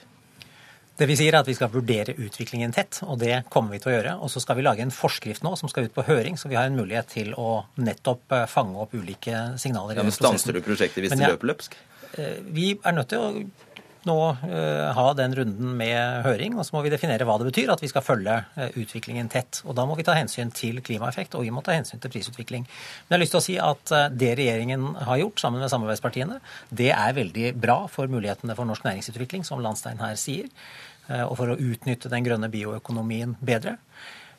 Det vi sier er at vi skal vurdere utviklingen tett, og det kommer vi til å gjøre. Og så skal vi lage en forskrift nå som skal ut på høring, så vi har en mulighet til å nettopp fange opp ulike signaler. Ja, men Stanser du prosjektet hvis det løper løpsk? Vi er nødt til å nå uh, ha den runden med høring, og så må vi definere hva det betyr at vi skal følge uh, utviklingen tett. Og Da må vi ta hensyn til klimaeffekt, og vi må ta hensyn til prisutvikling. Men jeg har lyst til å si at uh, det regjeringen har gjort sammen med samarbeidspartiene, det er veldig bra for mulighetene for norsk næringsutvikling, som Landstein her sier, og for å utnytte den grønne bioøkonomien bedre.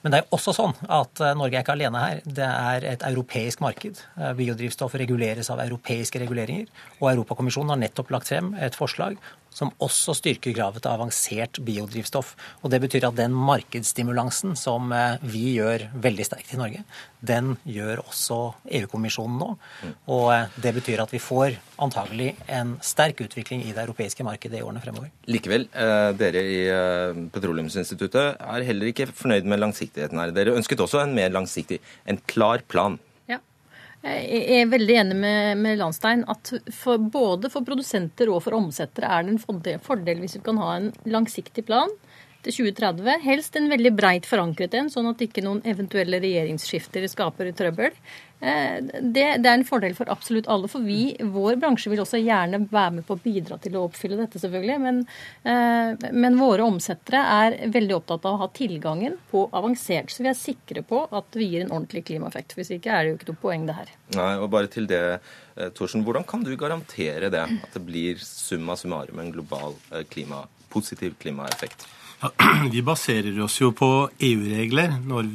Men det er også sånn at Norge er ikke alene her. Det er et europeisk marked. Biodrivstoff reguleres av europeiske reguleringer. Og Europakommisjonen har nettopp lagt frem et forslag som også styrker kravet til avansert biodrivstoff. Og Det betyr at den markedsstimulansen som eh, vi gjør veldig sterkt i Norge, den gjør også EU-kommisjonen nå. Og eh, det betyr at vi får antagelig en sterk utvikling i det europeiske markedet i årene fremover. Likevel, eh, dere i Petroleumsinstituttet er heller ikke fornøyd med langsiktigheten her. Dere ønsket også en mer langsiktig, en klar plan. Jeg er veldig enig med, med Landstein at for, både for produsenter og for omsettere er det en fordel, hvis vi kan ha en langsiktig plan til 2030. Helst en veldig breit forankret en, sånn at ikke noen eventuelle regjeringsskifter skaper trøbbel. Eh, det, det, er en fordel for absolutt alle. For vi, vår bransje vil også gjerne være med på å bidra til å oppfylle dette, selvfølgelig. Men, eh, men våre omsettere er veldig opptatt av å ha tilgangen på avansert. Så vi er sikre på at vi gir en ordentlig klimaeffekt. Hvis ikke er det jo ikke noe poeng, det her. Nei, og bare til det, eh, Thorsen. Hvordan kan du garantere det? At det blir summa summarum en global klima, positiv klimaeffekt? Ja, <clears throat> vi baserer oss jo på EU-regler når,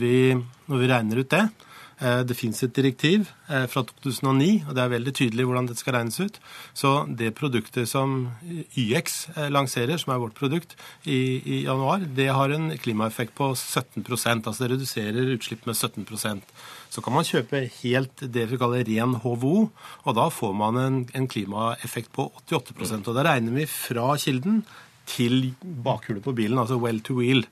når vi regner ut det. Eh, det fins et direktiv eh, fra 2009, og det er veldig tydelig hvordan dette skal regnes ut. Så det produktet som YX eh, lanserer, som er vårt produkt, i, i januar, det har en klimaeffekt på 17 altså det reduserer utslipp med 17% Så kan man kjøpe helt det vi kaller ren HVO, og da får man en, en klimaeffekt på 88% Og da regner vi fra kilden til bakhjulet på bilen, altså well to wheel.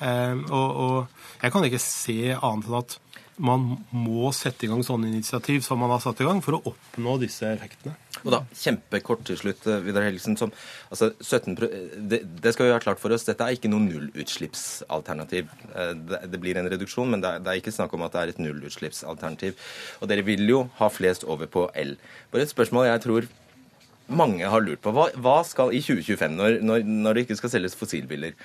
Og, og jeg kan ikke se annet enn at man må sette i gang sånne initiativ som man har satt i gang, for å oppnå disse effektene. Og da, Kjempekort til slutt, eh, Vidar Helgesen. Som, altså 17, det, det, skal vi ha klart for oss, dette er ikke noe nullutslippsalternativ. Eh, det, det, blir en reduksjon, men det det er, ikke snakk om at det er et nullutslippsalternativ. Og dere vil jo ha flest over på el. Bare et spørsmål jeg tror mange har lurt på. Hva, hva skal i 2025, når, når, når det ikke skal selges fossilbiler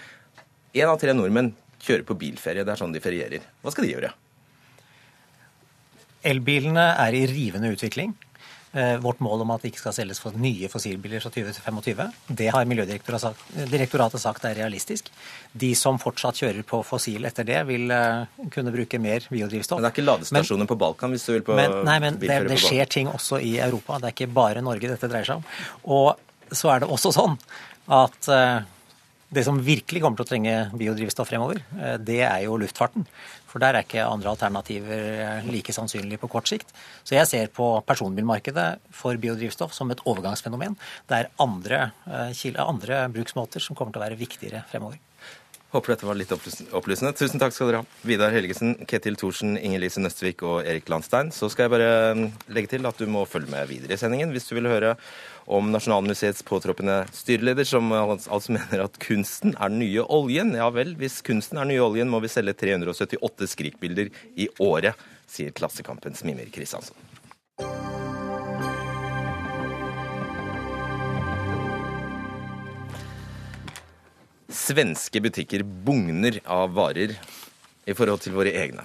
Én av tre nordmenn kjører på bilferie. Det er sånn de ferierer. Hva skal de gjøre? Elbilene er i rivende utvikling. Eh, vårt mål om at det ikke skal selges for nye fossilbiler fra 2025, det har Miljødirektoratet sagt er realistisk. De som fortsatt kjører på fossil etter det, vil eh, kunne bruke mer biodrivstoff. Men det er ikke ladestasjoner men, på Balkan hvis du vil på men, Nei, men det, det skjer ting også i Europa. Det er ikke bare Norge dette dreier seg om. Og så er det også sånn at eh, det som virkelig kommer til å trenge biodrivstoff fremover, det er jo luftfarten. For der er ikke andre alternativer eh, like sannsynlig på kort sikt. Så jeg ser på personbilmarkedet for biodrivstoff som et overgangsfenomen. Det er andre, eh, andre bruksmåter som kommer til å være viktigere fremover. Håper dette var litt opplysende. Tusen takk skal dere ha. Vidar Helgesen, Ketil Thorsen, Inger-Lise Nøstvik og Erik Landstein. Så skal jeg bare mm, legge til at du må følge med videre i sendingen hvis du vil høre om Nasjonalmuseets påtroppende styreleder, som altså mener at kunsten er den nye oljen. Ja vel, hvis kunsten er den nye oljen, må vi selge 378 skrikbilder i året, sier Klassekampens Mimir Kristiansen. Svenske butikker bugner av varer i forhold til våre egne.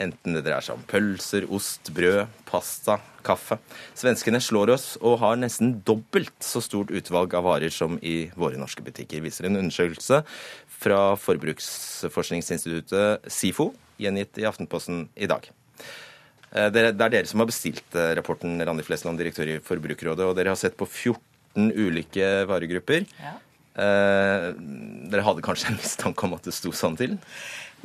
Enten det dreier seg om pølser, ost, brød, pasta, kaffe. Svenskene slår oss og har nesten dobbelt så stort utvalg av varer som i våre norske butikker, viser en undersøkelse fra forbruksforskningsinstituttet SIFO, gjengitt i Aftenposten i dag. Eh, det er dere som har bestilt eh, rapporten, Randi Flesland, direktør i Forbrukerrådet, og dere har sett på 14 ulike varegrupper. Ja. Eh, dere hadde kanskje en mistanke om at det sto sånn til?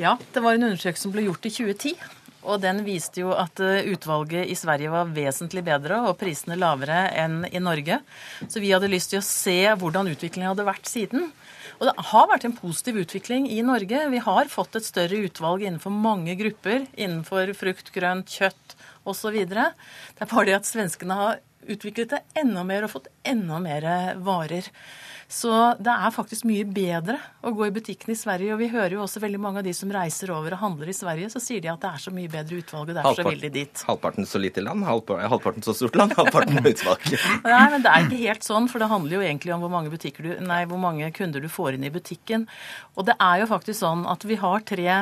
Ja, det var en undersøkelse som ble gjort i 2010. Og den viste jo at eh, utvalget i Sverige var vesentlig bedre og prisene lavere enn i Norge. Så vi hadde lyst til å se hvordan utviklingen hadde vært siden. Og det har vært en positiv utvikling i Norge. Vi har fått et større utvalg innenfor mange grupper. Innenfor frukt, grønt, kjøtt osv. Det er bare det at svenskene har utviklet det enda mer og fått enda mer varer. Så det er faktisk mye bedre å gå i butikken i Sverige. Og vi hører jo også veldig mange av de som reiser over og handler i Sverige, så sier de at det er så mye bedre utvalg, og derfor så vil de dit. Halvparten så lite land, halvparten så stort land, <laughs> halvparten utvalg. <laughs> nei, men det er ikke helt sånn, for det handler jo egentlig om hvor mange, du, nei, hvor mange kunder du får inn i butikken. Og det er jo faktisk sånn at vi har tre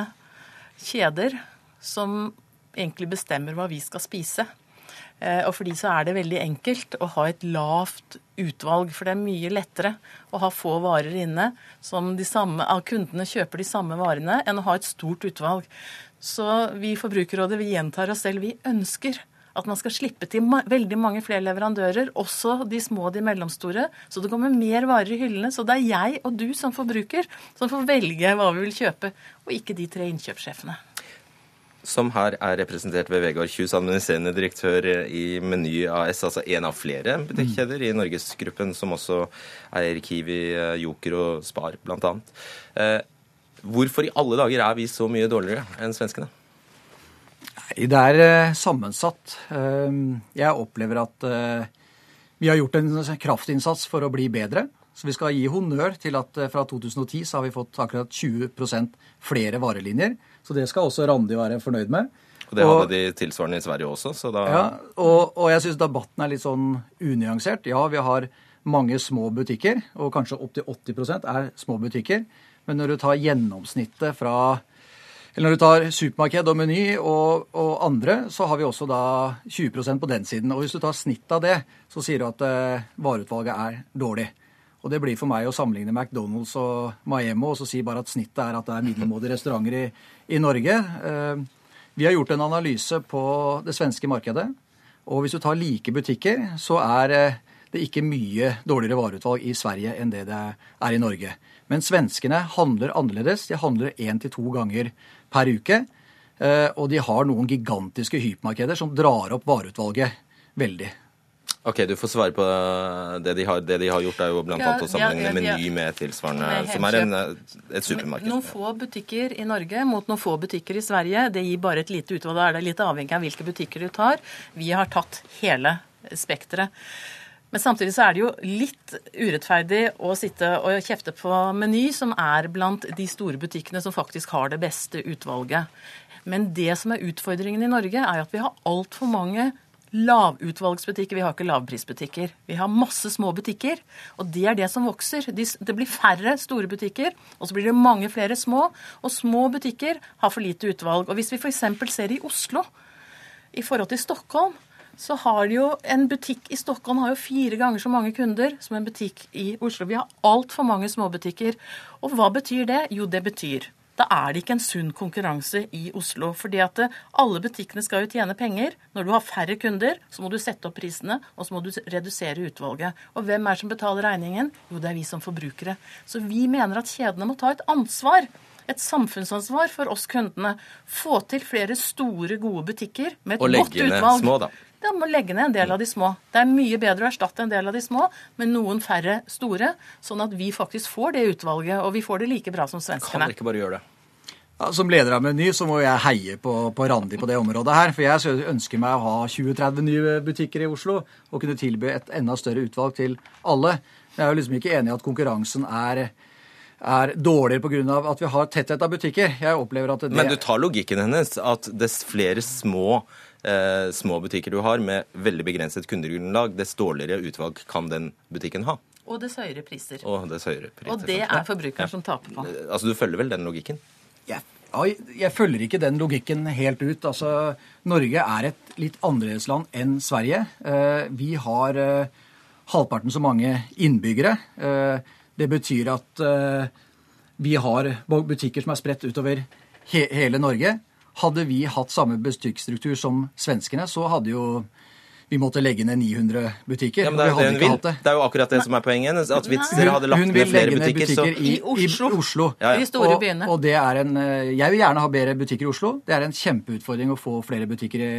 kjeder som egentlig bestemmer hva vi skal spise. Eh, og for de så er det veldig enkelt å ha et lavt utvalg, for det er mye lettere å ha få varer inne som samme, kundene kjøper de samme varene, enn å ha et stort utvalg. Så vi i Forbrukerrådet vi gjentar oss selv. Vi ønsker at man skal slippe til veldig mange flere leverandører, også de små og de mellomstore, så det kommer mer varer i hyllene. Så det er jeg og du som forbruker som får velge hva vi vil kjøpe, og ikke de tre innkjøpssjefene som her er representert ved Vegard Kjus, administrerende direktør i Meny AS, altså en av flere butikkjeder i Norgesgruppen, som også eier Kiwi, eh, Joker og Spar, bl.a. Eh, hvorfor i alle dager er vi så mye dårligere enn svenskene? Det er eh, sammensatt. Jeg opplever at vi har gjort en kraftinnsats for å bli bedre. Så vi skal gi honnør til at fra 2010 så har vi fått akkurat 20% flere varelinjer. Så det skal også Randi være fornøyd med. Og det hadde de tilsvarende i Sverige også, så da Ja, og, og jeg syns debatten er litt sånn unyansert. Ja, vi har mange små butikker, og kanskje opptil 80% er små butikker. Men når du tar gjennomsnittet fra eller når du tar supermarked og Meny og, og, andre, så har vi også da 20% på den siden. Og hvis du tar snittet av det, så sier du at eh, vareutvalget er dårlig. Og det blir for meg å sammenligne McDonald's og Maemo og så si bare at snittet er at det er middelmådige restauranter i, i Norge. Eh, vi har gjort en analyse på det svenske markedet. Og hvis du tar like butikker, så er eh, det ikke mye dårligere vareutvalg i Sverige enn det det er i Norge. Men svenskene handler annerledes. De handler én til to ganger per uke. Eh, og de har noen gigantiske hypermarkeder som drar opp vareutvalget veldig. Ok, Du får svare på det de har, det de har gjort, er jo bl.a. Ja, å sammenligne ja, ja. Meny med tilsvarende, Med som er en, et supermarked. Noen få butikker i Norge mot noen få butikker i Sverige. Det gir bare et lite utvalg. Da er det litt avhengig av hvilke butikker du tar. Vi har tatt hele spekteret. Men samtidig så er det jo litt urettferdig å sitte og kjefte på Meny, som er blant de store butikkene som faktisk har det beste utvalget. Men det som er utfordringen i Norge, er at vi har altfor mange lavutvalgsbutikker. Vi har ikke lavprisbutikker. Vi har masse små butikker, og det er det som vokser. Det blir færre store butikker, og så blir det mange flere små. Og små butikker har for lite utvalg. Og hvis vi f.eks. ser i Oslo i forhold til Stockholm, så har jo en butikk i Stockholm har jo fire ganger så mange kunder som en butikk i Oslo. Vi har altfor mange småbutikker. Og hva betyr det? Jo, det betyr da er det ikke en sunn konkurranse i Oslo. fordi at eh, alle butikkene skal jo tjene penger. Når du har færre kunder, så må du sette opp prisene, og så må du redusere utvalget. Og hvem er det som betaler regningen? Jo, det er vi som forbrukere. Så vi mener at kjedene må ta et ansvar. Et samfunnsansvar for oss kundene. Få til flere store, gode butikker med et godt utvalg. Og legge ned små, da. Da må legge ned en del av de små. Det er mye bedre å erstatte en del av de små med noen færre store, sånn at vi faktisk får det utvalget, og vi får det like bra som Kan svenskene. dere ikke bare gjøre det? Ja, som leder av Meny så må jeg heie på, på Randi på det området her. For jeg ønsker meg å ha 20-30 nye butikker i Oslo og kunne tilby et enda større utvalg til alle. Jeg er jo liksom ikke enig i at konkurransen er, er dårligere pga. at vi har tetthet av butikker. Jeg opplever at det Men du tar logikken hennes, at dess flere små, eh, små butikker du har med veldig begrenset kundegrunnlag, dess dårligere utvalg kan den butikken ha. Og dess høyere priser. Og dess høyere priser. Og det er forbrukeren som taper på. Altså, Du følger vel den logikken? ja, jeg følger ikke den logikken helt ut. Altså, Norge er et litt annerledesland enn Sverige. Eh, vi har eh, halvparten så mange innbyggere. Eh, det betyr at eh, vi har butikker som er spredt utover he hele Norge. Hadde vi hatt samme butikkstruktur som svenskene, så hadde jo vi måtte legge ned 900 butikker. Ja, men det er det ikke det. Det er jo akkurat det som er poenget. At hvis dere hadde lagt Hun ned flere legge ned butikker, så i, I Oslo. I Oslo. Ja, ja. De store og, byene. Og det er en, eh, jeg vil gjerne ha bedre butikker i Oslo. Det er en kjempeutfordring å få flere butikker i,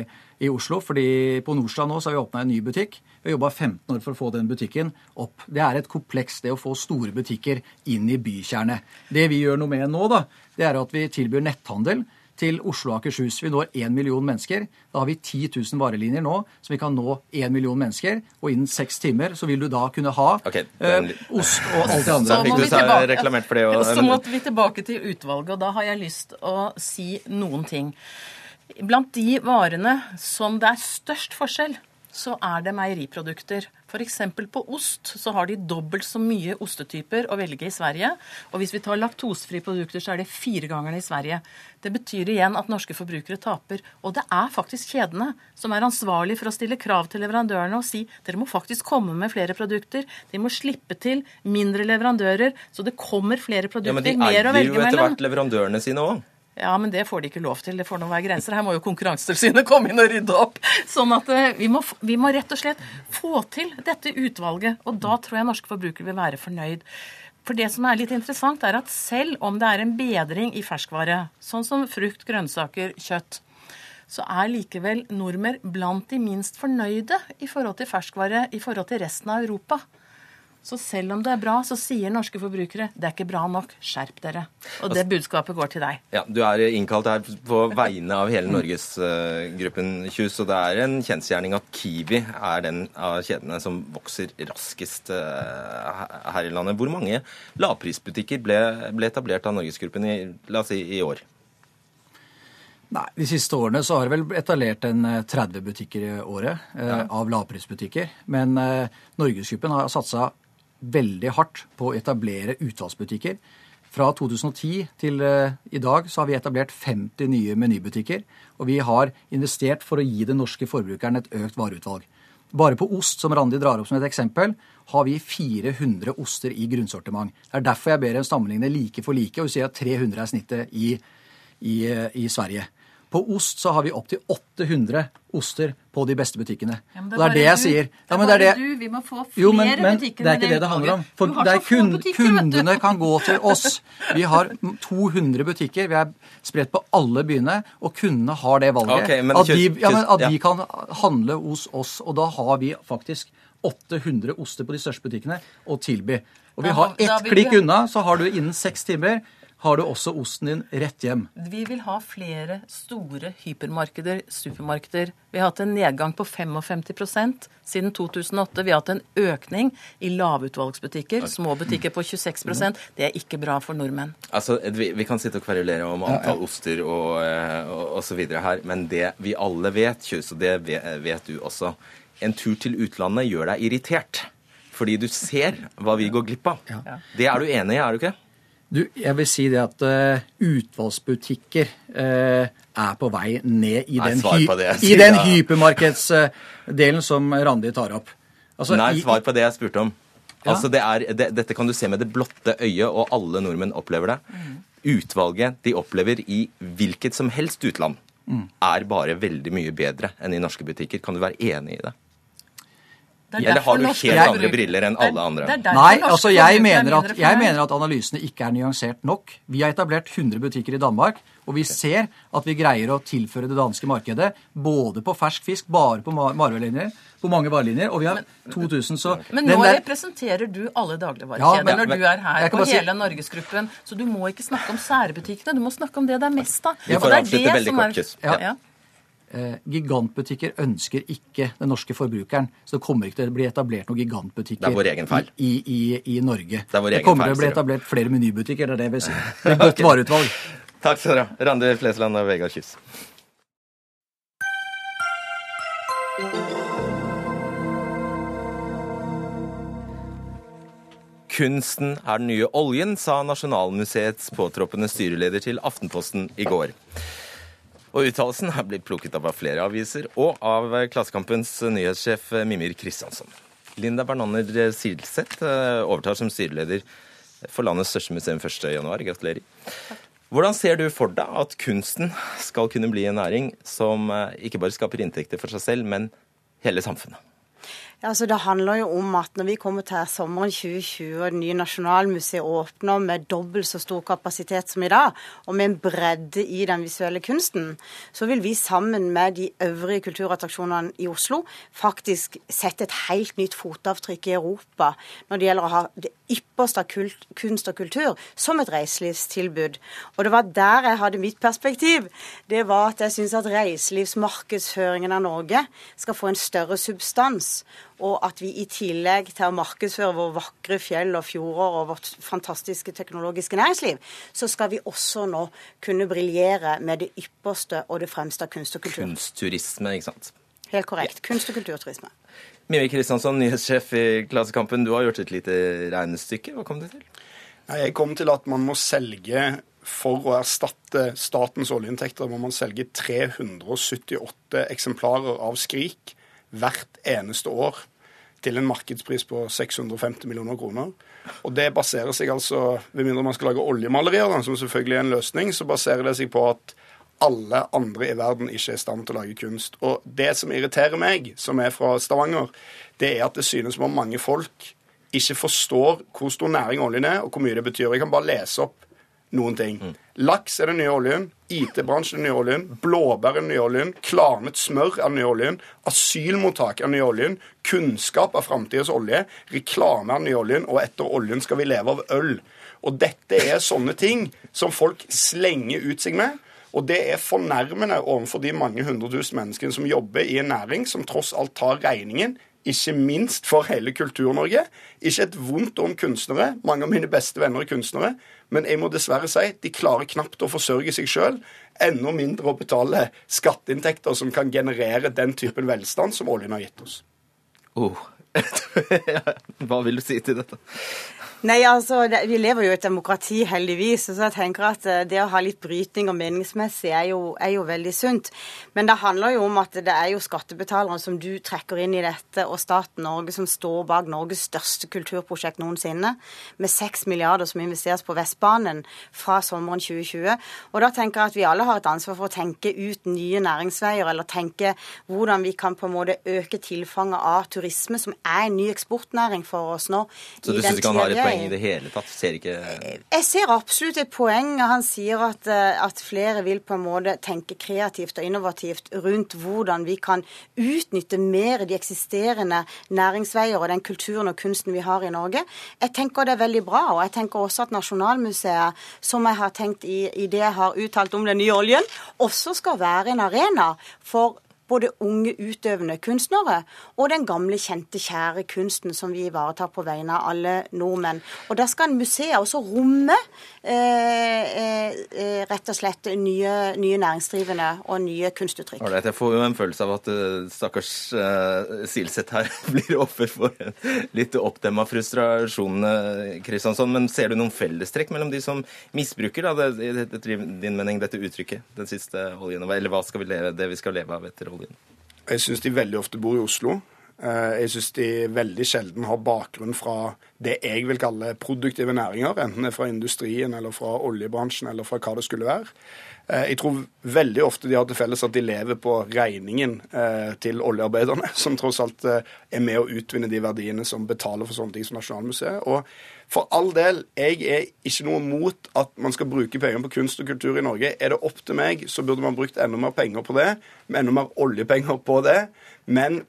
i Oslo. fordi på Nordstrand nå så har vi åpna en ny butikk. Vi har jobba 15 år for å få den butikken opp. Det er et kompleks, det å få store butikker inn i bykjernet. Det vi gjør noe med nå, da, det er at vi tilbyr netthandel til Oslo og Akershus. Vi når 1 million mennesker. Da har vi 10 000 varelinjer nå, så vi kan nå 1 million mennesker. Og innen seks timer så vil du da kunne ha okay, det eh, li- ost og alt det andre. Så, må vi tilbake- for det, og- Så måtte vi tilbake til utvalget, og da har jeg lyst å si noen ting. Blant de varene som det er størst forskjell, så er det meieriprodukter. F.eks. på ost så har de dobbelt så mye ostetyper å velge i Sverige. Og hvis vi tar laktosefrie produkter, så er det fire ganger i Sverige. Det betyr igjen at norske forbrukere taper. Og det er faktisk kjedene som er ansvarlig for å stille krav til leverandørene og si dere må faktisk komme med flere produkter. De må slippe til mindre leverandører, så det kommer flere produkter. Ja, men de eier jo etter hvert leverandørene sine òg. Ja, men det får de ikke lov til. Det får nå være grenser. Her må jo Konkurransetilsynet komme inn og rydde opp. Sånn at eh, vi må, vi må rett og slett få til dette utvalget. Og da tror jeg norske forbrukere vil være fornøyd. For det som er litt interessant, er at selv om det er en bedring i ferskvare, sånn som frukt, grønnsaker, kjøtt, så er likevel nordmenn blant de minst fornøyde i forhold til ferskvare i forhold til resten av Europa. Så selv om det er bra, så sier norske forbrukere det er ikke bra nok, skjerp dere. Og det budskapet går til deg. Ja, Du er innkalt her på vegne av hele Norgesgruppen Kjus, og det er en kjensgjerning at Kiwi er den av kjedene som vokser raskest uh, her i landet. Hvor mange lavprisbutikker ble, ble etablert av Norgesgruppen i, la oss si, i år? Nei, De siste årene så har det vel etablert en eh, 30 butikker i året eh, av lavprisbutikker. Men eh, Norgesgruppen har satsa veldig hardt på å etablere utvalgsbutikker. Fra 2010 til eh, i dag så har vi etablert 50 nye menybutikker. Og vi har investert for å gi den norske forbrukeren et økt vareutvalg. Bare på ost, som Randi drar opp som et eksempel, har vi 400 oster i grunnsortiment. Det er derfor jeg ber en sammenligne like for like, og sier at 300 er snittet i, i, i Sverige. På ost så har vi opptil 800 oster på de beste butikkene. Ja, det, og det er det jeg du. sier. Det Ja, er men det er det. du. Vi må få flere Jo, men, men butikker det er ikke det det handler om. For det er kun, butikker, kundene kan gå til oss. Vi har 200 butikker. Vi er spredt på alle byene, og kundene har det valget. Okay, men at de, ja, men at ja. de kan handle hos oss. Og da har vi faktisk 800 oster på de største butikkene å tilby. Og vi har har- ett klikk unna, så har du innen seks timer har du også osten din rett hjem. Vi vil ha flere store hypermarkeder, supermarkeder. Vi har hatt en nedgang på 55% siden 2008. Vi har hatt en økning i lavutvalgsbutikker, små butikker på 26% Det er ikke bra for nordmenn. Altså, vi, vi kan sitte og kverulere om antall oster og, eh, og, og så videre her, men det vi alle vet, Kjus, og det vet, du også, en tur til utlandet gjør deg irritert. Fordi du ser hva vi går glipp av. Det er du enig i, er du ikke? Du, jeg vil si det at uh, utvalgsbutikker uh, er på vei ned i Nei, den, hy i den ja. hypermarkedsdelen som Randi tar opp. Altså, Nei, svar på det jeg spurte om. Ja. Altså, det er, det, dette kan du se med det blotte øyet, og alle nordmenn opplever det. Utvalget de opplever i hvilket som helst utland, Mm. er bare veldig mye bedre enn i norske butikker. Kan du være enig i det? Det er Eller har du helt andre briller enn alle andre? Det er derfor Nei, altså jeg er mener, at, jeg mener at analysene ikke er nyansert nok. Vi har etablert 100 butikker i Danmark, og vi ser at vi greier å tilføre det danske markedet både på fersk fisk, bare på på mange varelinjer, og vi har 2000, så Men nå der- representerer du alle dagligvarekjeder Ja, når men- du er her, på si- hele Norgesgruppen. Så du må ikke snakke om særbutikkene, du må snakke om det det er mest av. Vi får det avslutte veldig som kort, er- Ja. Ja. Eh, gigantbutikker ønsker ikke den norske forbrukeren. Så det kommer ikke til å bli etablert noen gigantbutikker Det er. I, i, i Norge. Det egen kommer feil, til å bli etablert flere menybutikker, det er det jeg vil si. <laughs> Med godt vareutvalg. Takk skal dere ha. Randi Flesland og Vegard Kyss. Kunsten er den nye oljen, sa Nasjonalmuseets påtroppende styreleder til Aftenposten i går. Og uttalelsen er blitt plukket opp av flere aviser, og av Klassekampens nyhetssjef Mimir Kristiansson. Linda Bernander Silseth eh, overtar som styreleder for landets største museum 1.1. Gratulerer. Hvordan ser du for deg at kunsten skal kunne bli en næring som eh, ikke bare skaper inntekter for seg selv, men hele samfunnet? Altså Det handler jo om at når vi kommer til sommeren 2020 og det nye Nasjonalmuseet åpner med dobbelt så stor kapasitet som i dag, og med en bredde i den visuelle kunsten, så vil vi sammen med de øvrige kulturattraksjonene i Oslo faktisk sette et helt nytt fotavtrykk i Europa når det gjelder å ha ypperste av kunst og kultur som et reiselivstilbud. Og det var der jeg hadde mitt perspektiv. Det var at jeg syns at reiselivsmarkedsføringen av Norge skal få en større substans og at vi i tillegg til å markedsføre våre vakre fjell og fjorder og vårt fantastiske teknologiske næringsliv, så skal vi også nå kunne briljere med det ypperste og det fremste av kunst og kultur. Kunstturisme, ikke sant? Helt korrekt. Kunst- og kulturturisme. Mimir Kristiansson, nyhetssjef i Klassekampen. Du har gjort et lite regnestykke. Hva kom det til? Jeg kom til at man må selge for å erstatte statens oljeinntekter må man selge 378 eksemplarer av Skrik hvert eneste år til en markedspris på 650 millioner kroner. Og det baserer seg altså, Med mindre man skal lage oljemalerier, som selvfølgelig er en løsning, så baserer det seg på at alle andre i verden ikke er i stand til å lage kunst. Og det som irriterer meg, som er fra Stavanger, det er at det synes som om mange folk ikke forstår hvor stor næring oljen er, og hvor mye det betyr. Jeg kan bare lese opp noen ting. Laks er den nye oljen. IT-bransjen er den nye oljen. Blåbær er den nye oljen. Klarnet smør er den nye oljen. Asylmottak er den nye oljen. Kunnskap er framtidas olje. Reklame er den nye oljen. Og etter oljen skal vi leve av øl. Og dette er sånne ting som folk slenger ut seg med. Og det er fornærmende overfor de mange hundre tusen menneskene som jobber i en næring som tross alt tar regningen ikke minst for hele Kultur-Norge. Ikke et vondt om kunstnere. Mange av mine beste venner er kunstnere. Men jeg må dessverre si de klarer knapt å forsørge seg sjøl. Enda mindre å betale skatteinntekter som kan generere den typen velstand som oljen har gitt oss. Oh, <laughs> Hva vil du si til dette? Nei, altså, det, Vi lever jo i et demokrati, heldigvis. så jeg tenker at eh, Det å ha litt brytning og meningsmessig er jo, er jo, veldig sunt. Men det handler jo om at det er jo skattebetalerne som du trekker inn i dette, og staten Norge som står bak Norges største kulturprosjekt noensinne, med 6 milliarder som investeres på Vestbanen fra sommeren 2020. Og Da tenker jeg at vi alle har et ansvar for å tenke ut nye næringsveier, eller tenke hvordan vi kan på en måte øke tilfanget av turisme, som er en ny eksportnæring for oss nå. Så du synes ikke han har et poeng? Poeng i det hele tatt? Ser ikke Jeg ser absolutt et poeng. Han sier at, eh, at, flere vil på en måte tenke kreativt og innovativt rundt hvordan vi kan utnytte mer de eksisterende næringsveier og den kulturen og kunsten vi har i Norge. Jeg tenker det er veldig bra. Og jeg tenker også at Nasjonalmuseet, som jeg har tenkt i, i det jeg har uttalt om den nye oljen, også skal være en arena for både unge utøvende kunstnere og den gamle, kjente, kjære kunsten som vi ivaretar på vegne av alle nordmenn. Og Da skal museet også romme eh, eh, rett og slett nye, nye, næringsdrivende og nye kunstuttrykk. Right, jeg får jo en følelse av at uh, stakkars uh, Silseth her <laughs> blir offer for litt oppdemma frustrasjon, Kristiansson. Men ser du noen fellestrekk mellom de som misbruker da, det, det, din mening, dette uttrykket, den siste oljen? Eller hva skal vi leve, det vi skal leve av etter oljen? Jeg syns de veldig ofte bor i Oslo. Eh, jeg syns de veldig sjelden har bakgrunn fra det jeg vil kalle produktive næringer, enten det er fra industrien eller fra oljebransjen eller fra hva det skulle være. Eh, jeg tror veldig ofte de har til felles at de lever på regningen eh, til oljearbeiderne, <laughs> som tross alt eh, er med å utvinne de verdiene som betaler for sånne ting som Nasjonalmuseet. Og for all del, jeg er ikke noe mot at man skal bruke penger på kunst og kultur i Norge. Er det opp til meg, så burde man brukt enda mer penger på det, med enda mer oljepenger på det. Men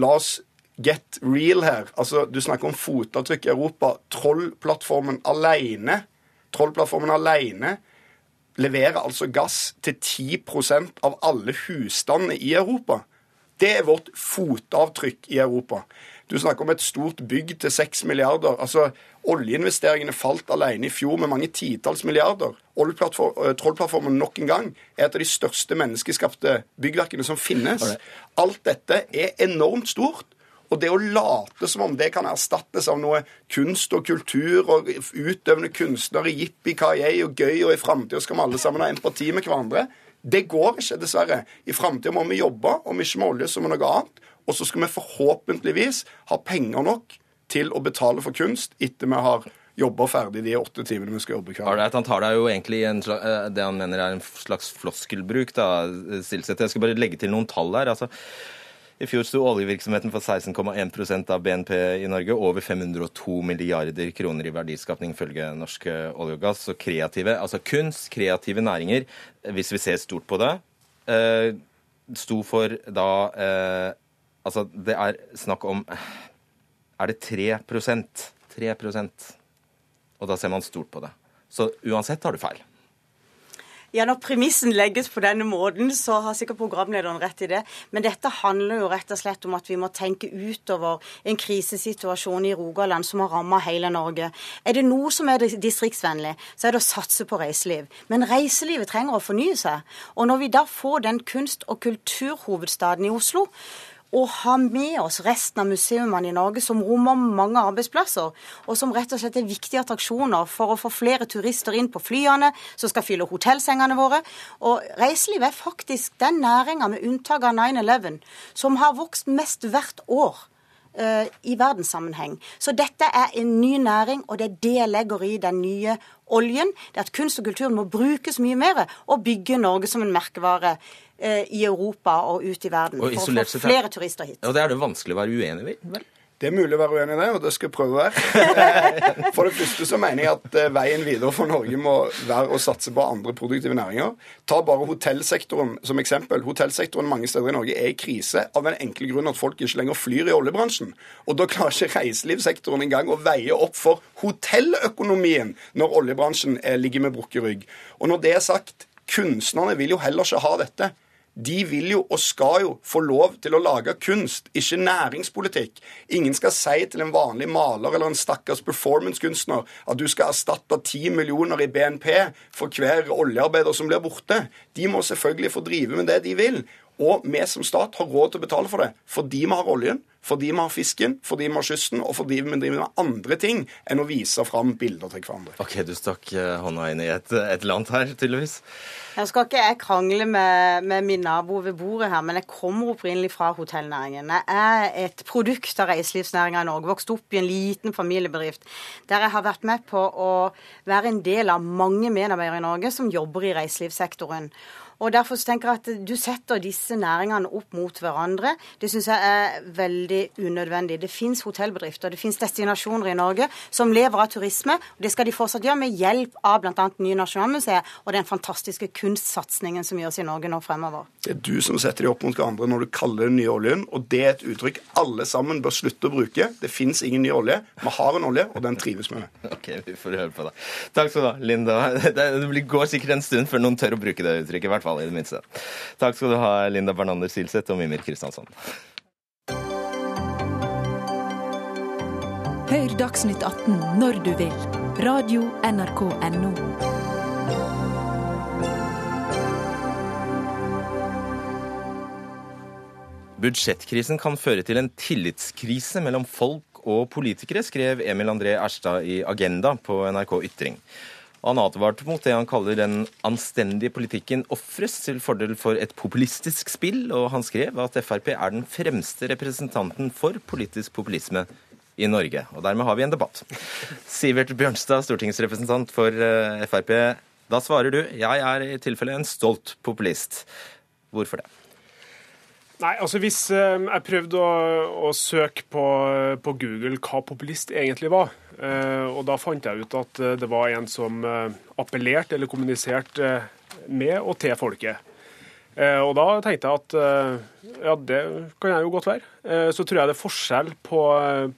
la oss get real her. Altså, Du snakker om fotavtrykk i Europa. Trollplattformen alene, Trollplattformen alene leverer altså gass til 10% av alle husstandene i Europa. Det er vårt fotavtrykk i Europa. Du snakker om et stort bygg til 6 milliarder. Altså, Oljeinvesteringene falt alene i fjor med mange titalls milliarder. Eh, Trollplattformen nok en gang er et av de største menneskeskapte byggverkene som finnes. Alt dette er enormt stort. Og det å late som om det kan erstattes av noe kunst og kultur og utøvende kunstnere, jippi-kayei og gøy, og i framtida skal vi alle sammen ha empati med hverandre, det går ikke, dessverre. I framtida må vi jobbe, om ikke med olje, så med noe annet. Og så skal vi forhåpentligvis ha penger nok til å betale for kunst etter vi har jobber ferdig de åtte timene vi skal jobbe hver dag. Han tar deg jo egentlig i eh, det han mener er en slags floskelbruk, da, Silseth. Jeg skal bare legge til noen tall her. altså i fjor sto oljevirksomheten for 16,1% av BNP i Norge. Over 502 milliarder kroner i verdiskapning, følge Norsk olje og gass. Så kreative, altså kunst, kreative næringer, hvis vi ser stort på det, eh, sto for da eh, Altså, det er snakk om Er det 3% 3% Og da ser man stort på det. Så uansett har du feil. Ja, Når premissen legges på denne måten, så har sikkert programlederen rett i det. Men dette handler jo rett og slett om at vi må tenke utover en krisesituasjon i Rogaland som har ramma hele Norge. Er det noe som er distriktsvennlig, så er det å satse på reiseliv. Men reiselivet trenger å fornye seg. Og når vi da får den kunst- og kulturhovedstaden i Oslo, å ha med oss resten av museumene i Norge, som rommer mange arbeidsplasser, og som rett og slett er viktige attraksjoner for å få flere turister inn på flyene, som skal fylle hotellsengene våre. Og reiseliv er faktisk den næringa, med unntak av 9-11, som har vokst mest hvert år uh, i verdenssammenheng. Så dette er en ny næring, og det er det jeg legger i den nye oljen. Det er at kunst og kultur må brukes mye mer, og bygge Norge som en merkevare Eh, i Europa og ut i verden. for å få flere turister hit. Og Det er det vanskelig å være uenig i? vel? Det er mulig å være uenig i det, og det skal jeg prøve å være. <laughs> For det første så mener jeg at eh, veien videre for Norge må være å satse på andre produktive næringer. Ta bare hotellsektoren som eksempel. Hotellsektoren mange steder i Norge er i krise av den enkle grunn at folk ikke lenger flyr i oljebransjen. Og da klarer ikke reiselivssektoren engang å veie opp for hotelløkonomien når oljebransjen eh, ligger med brukket rygg. Og når det er sagt, kunstnerne vil jo heller ikke ha dette de vil jo og skal jo få lov til å lage kunst, ikke næringspolitikk. Ingen skal si til en vanlig maler eller en stakkars performancekunstner at du skal erstatte ti millioner i BNP for hver oljearbeider som blir borte. De må selvfølgelig få drive med det de vil. Og vi som stat har råd til å betale for det fordi vi har oljen, fordi vi har fisken, fordi vi har kysten, og fordi vi driver med andre ting enn å vise fram bilder til hverandre. Ok, du stakk eh, hånda inn i et, et land her, tydeligvis. Jeg skal ikke jeg krangle med, med, min nabo ved bordet her, men jeg kommer opprinnelig fra hotellnæringen. Jeg er et produkt av reiselivsnæringa i Norge. Vokst opp i en liten familiebedrift der jeg har vært med på å være en del av mange medarbeidere i Norge som jobber i reiselivssektoren. Og Derfor så tenker jeg at du setter disse næringene opp mot hverandre. Det syns jeg er veldig unødvendig. Det finnes hotellbedrifter, det finnes destinasjoner i Norge som lever av turisme. og Det skal de fortsatt gjøre med hjelp av bl.a. nye Nasjonalmuseet og den fantastiske kunstsatsingen som gjøres i Norge nå fremover. Det er du som setter de opp mot hverandre når du kaller det den nye oljen, og det er et uttrykk alle sammen bør slutte å bruke. Det fins ingen ny olje. Vi har en olje, og den trives vi med. Ok, vi får høre på det. Takk skal du ha, Linda. <laughs> Det går sikkert en stund før noen tør å bruke det uttrykket, i hvert fall i det minste. Takk skal du ha, Linda Bernander Silseth og Mimir Kristiansson. Hør Dagsnytt 18 når du vil. Radio NRK Radio.nrk.no. Budsjettkrisen kan føre til en tillitskrise mellom folk og politikere, skrev Emil André Erstad i Agenda på NRK Ytring. Han advarte mot det han kaller den anstendige politikken ofres til fordel for et populistisk spill, og han skrev at Frp er den fremste representanten for politisk populisme i Norge. Og dermed har vi en debatt. Sivert Bjørnstad, stortingsrepresentant for eh, Frp. Da svarer du jeg er i tilfelle en stolt populist. Hvorfor det? Nei, altså hvis eh, Jeg prøvde å, å søke på, på, Google hva populist egentlig var. Eh, og da fant jeg ut at eh, det var en som appellerte eller kommuniserte med og til folket. Og da tenkte jeg at ja, det kan jeg jo godt være. Så tror jeg det er forskjell på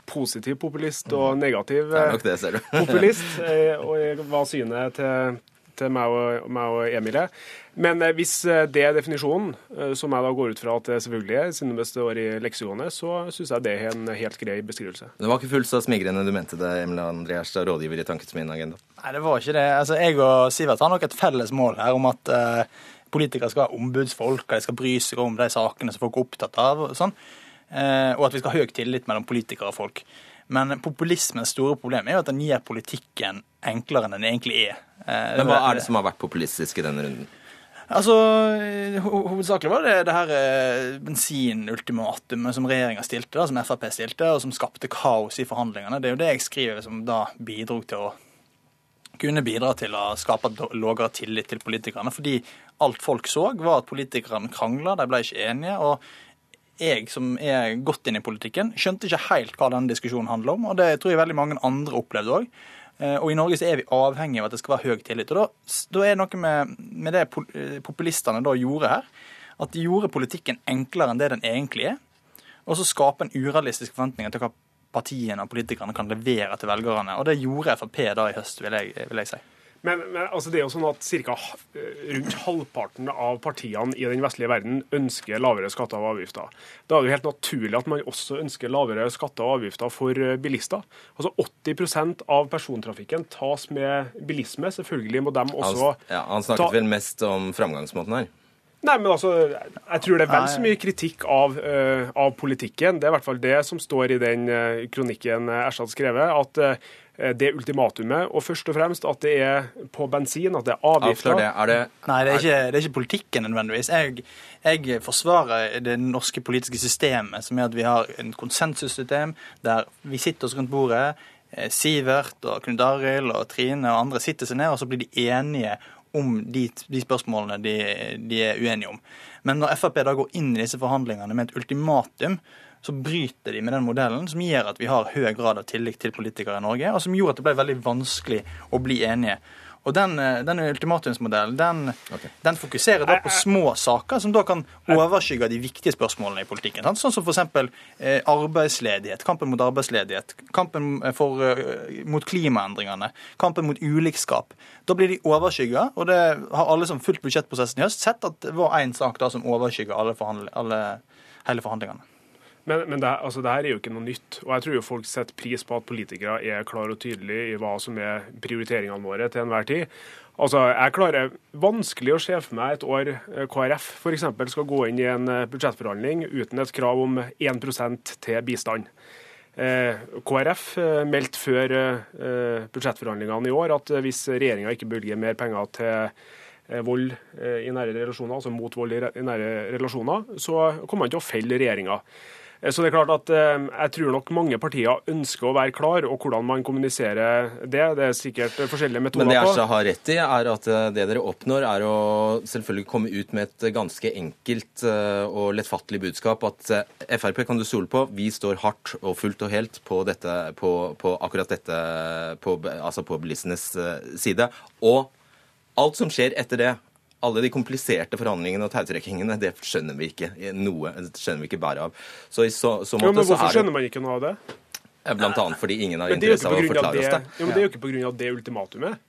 positiv populist og mm. negativ det, populist. <laughs> Og hva synet til, til meg og, meg og Emilie. Men eh, hvis eh, det er definisjonen, eh, som jeg da går ut fra at det selvfølgelig er, siden det står i leksikonet, så syns jeg det er en helt grei beskrivelse. Det var ikke fullt så smigrende du mente det, Emil André rådgiver i Tankesmien Agenda? Nei, det var ikke det. Altså, Jeg og Sivert har nok et felles mål her om at uh, politikere skal være ombudsfolk, og de skal bry seg om de sakene som folk er opptatt av, og sånn. Uh, og at vi skal ha høy tillit mellom politikere og folk. Men populismens store problem er jo at den gir politikken enklere enn den egentlig er. Uh, Men hva er det som har vært populistisk i denne runden? Altså, Hovedsakelig var det det her eh, bensinultimatumet som regjeringa stilte, da, som Frp stilte, og som skapte kaos i forhandlingene. Det er jo det jeg skriver som da bidro til å kunne bidra til å skape lavere tillit til politikerne. Fordi alt folk så, var at politikerne krangla, de ble ikke enige. og jeg som er godt inne i politikken, skjønte ikke helt hva denne diskusjonen handler om. Og det tror jeg veldig mange andre opplevde òg. Eh, og i Norge så er vi avhengig av at det skal være høy tillit. Og da, da er det noe med, med, det eh, populistene da gjorde her, at de gjorde politikken enklere enn det den egentlig er. Og så skape en urealistisk forventning til hva partiene og politikerne kan levere til velgerne. Og det gjorde Frp da i høst, vil jeg, vil jeg si. Men, men altså det er jo sånn at ca. Eh, rundt halvparten av partiene i den vestlige verden ønsker lavere skatter og avgifter. Da er det jo helt naturlig at man også ønsker lavere skatter og avgifter for eh, bilister. Altså 80% av persontrafikken tas med bilisme. Selvfølgelig må de også han, ja, han snakket ta... vel mest om framgangsmåten her? Nei, men altså, Jeg tror det er vel så mye kritikk av, uh, av, politikken. Det er i hvert fall det som står i den uh, kronikken Erstad skrevet. At uh, det ultimatumet, og først og fremst at det er på bensin, at det er avgifter. Det. Er det, Nei, det er, ikke, det er, ikke, politikken nødvendigvis. Jeg, jeg, forsvarer det norske politiske systemet, som er at vi har en konsensussystem der vi sitter oss rundt bordet. Sivert og Knut Arild og Trine og andre sitter seg ned, og så blir de enige om de, de spørsmålene de, de, er uenige om. Men når Frp da går inn i disse forhandlingene med et ultimatum, så bryter de med den modellen som gjør at vi har høy grad av tillit til politikere i Norge, og som gjorde at det ble veldig vanskelig å bli enige. Og Den, eh, den ultimatumsmodellen den, okay. den, fokuserer da på små saker som da kan overskygge de viktige spørsmålene i politikken. Sånn som f.eks. Eh, arbeidsledighet, kampen mot arbeidsledighet, kampen eh, for, mot klimaendringene, kampen mot ulikskap. Da blir de overskygga, og det har alle som fulgt budsjettprosessen i høst sett at det var én sak da som overskygger alle, alle, hele forhandlingene. Men, men det, altså, det, her er jo ikke noe nytt. Og jeg tror jo folk setter pris på at politikere er klare og tydelige i hva som er prioriteringene våre til enhver tid. Altså, Jeg klarer vanskelig å se for meg et år eh, KrF f.eks. skal gå inn i en eh, budsjettforhandling uten et krav om 1 til bistand. Eh, KrF meldte før budsjettforhandlingene i år at hvis regjeringa ikke bevilger mer penger til vold i nære relasjoner, altså mot vold i nære relasjoner, så kommer man til å felle regjeringa. Eh, så det er klart at eh, Jeg tror nok mange partier ønsker å være klar, og hvordan man kommuniserer det. Det er sikkert forskjellige metoder på. Men det Ersa har rett i, er at eh, det dere oppnår, er å selvfølgelig komme ut med et ganske enkelt og lettfattelig budskap. At Frp kan du stole på, vi står hardt og fullt og helt på, dette, på, på akkurat dette, på, altså på bilistenes side. Og alt som skjer etter det, alle de kompliserte forhandlingene og tautrekkingene, det skjønner vi ikke noe, det skjønner vi ikke bare av. Så i så, så måte, jo, men hvorfor skjønner man ikke noe av det? Blant annet fordi ingen har interesse av å forklare oss det. Jo, men Det er jo ikke pga. det ultimatumet.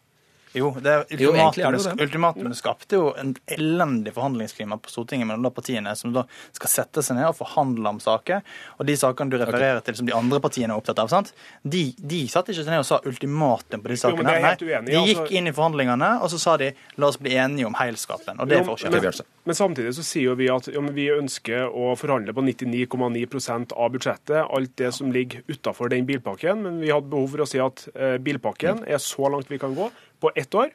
Jo, det ultimatumet, ultimatum skapte jo en elendig forhandlingsklima på Stortinget mellom de partiene som da skal sette seg ned og forhandle om saker. Og de sakene du refererer til som de andre partiene er opptatt av, sant? De, de satt ikke seg ned og sa ultimatum på de sakene. Jo, Nei, de gikk altså- inn i forhandlingene og så sa de la oss bli enige om heilskapen. Og det er forskjellen. Men, men, samtidig så sier jo vi at ja, vi ønsker å forhandle på 99,9% av budsjettet, alt det som ligger utafor den bilpakken. Men vi hadde behov for å si at eh, bilpakken er så langt vi kan gå på ett år.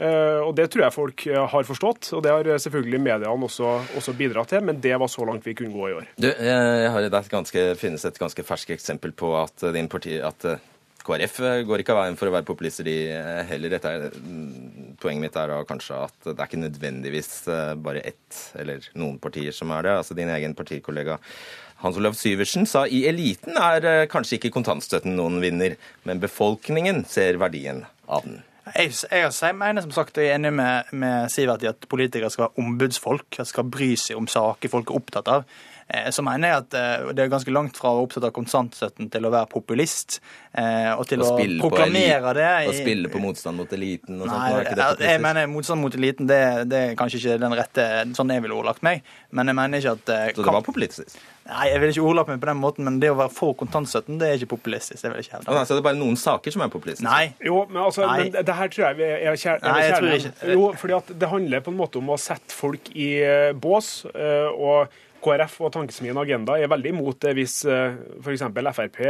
Uh, og Det tror jeg folk uh, har forstått, og det har uh, selvfølgelig mediene også, også, bidratt til. Men det var så langt vi kunne gå i år. Du, jeg har det finnes et ganske ferskt eksempel på at, din parti, at KrF går ikke av veien for å være populister, de heller. Er, mm, poenget mitt er da kanskje at det er ikke nødvendigvis bare ett eller noen partier som er det. Altså Din egen partikollega Hans Olav Syversen sa i eliten er kanskje ikke kontantstøtten noen vinner, men befolkningen ser verdien av den. Jeg, jeg, jeg, mener som sagt, jeg er enig med, med Sivert i at politikere skal være ombudsfolk. Skal bry seg om saker folk er opptatt av. Eh, så mener jeg at eh, det er ganske langt fra å være opptatt av kontantstøtten til å være populist. Eh, og til å, å proklamere det. Og spille på motstand mot eliten og nei, sånt. Jeg, jeg mener motstand mot eliten det, det, er kanskje ikke den rette sånn jeg ville ordlagt meg. Men jeg mener ikke at Så det var populistisk? Nei, jeg vil ikke ordlappe meg på den måten, men det å være for kontantstøtten, det er ikke populistisk. det vil jeg ikke hevde. Altså, det er bare noen saker som er populistiske? Nei. Jo, men, altså, Nei. men det her tror jeg vi er, er Nei, jeg tror ikke. Jo, fordi at det handler på en måte om å sette folk i bås. og KrF og Tankesmien Agenda er veldig imot det hvis eh, f.eks. Frp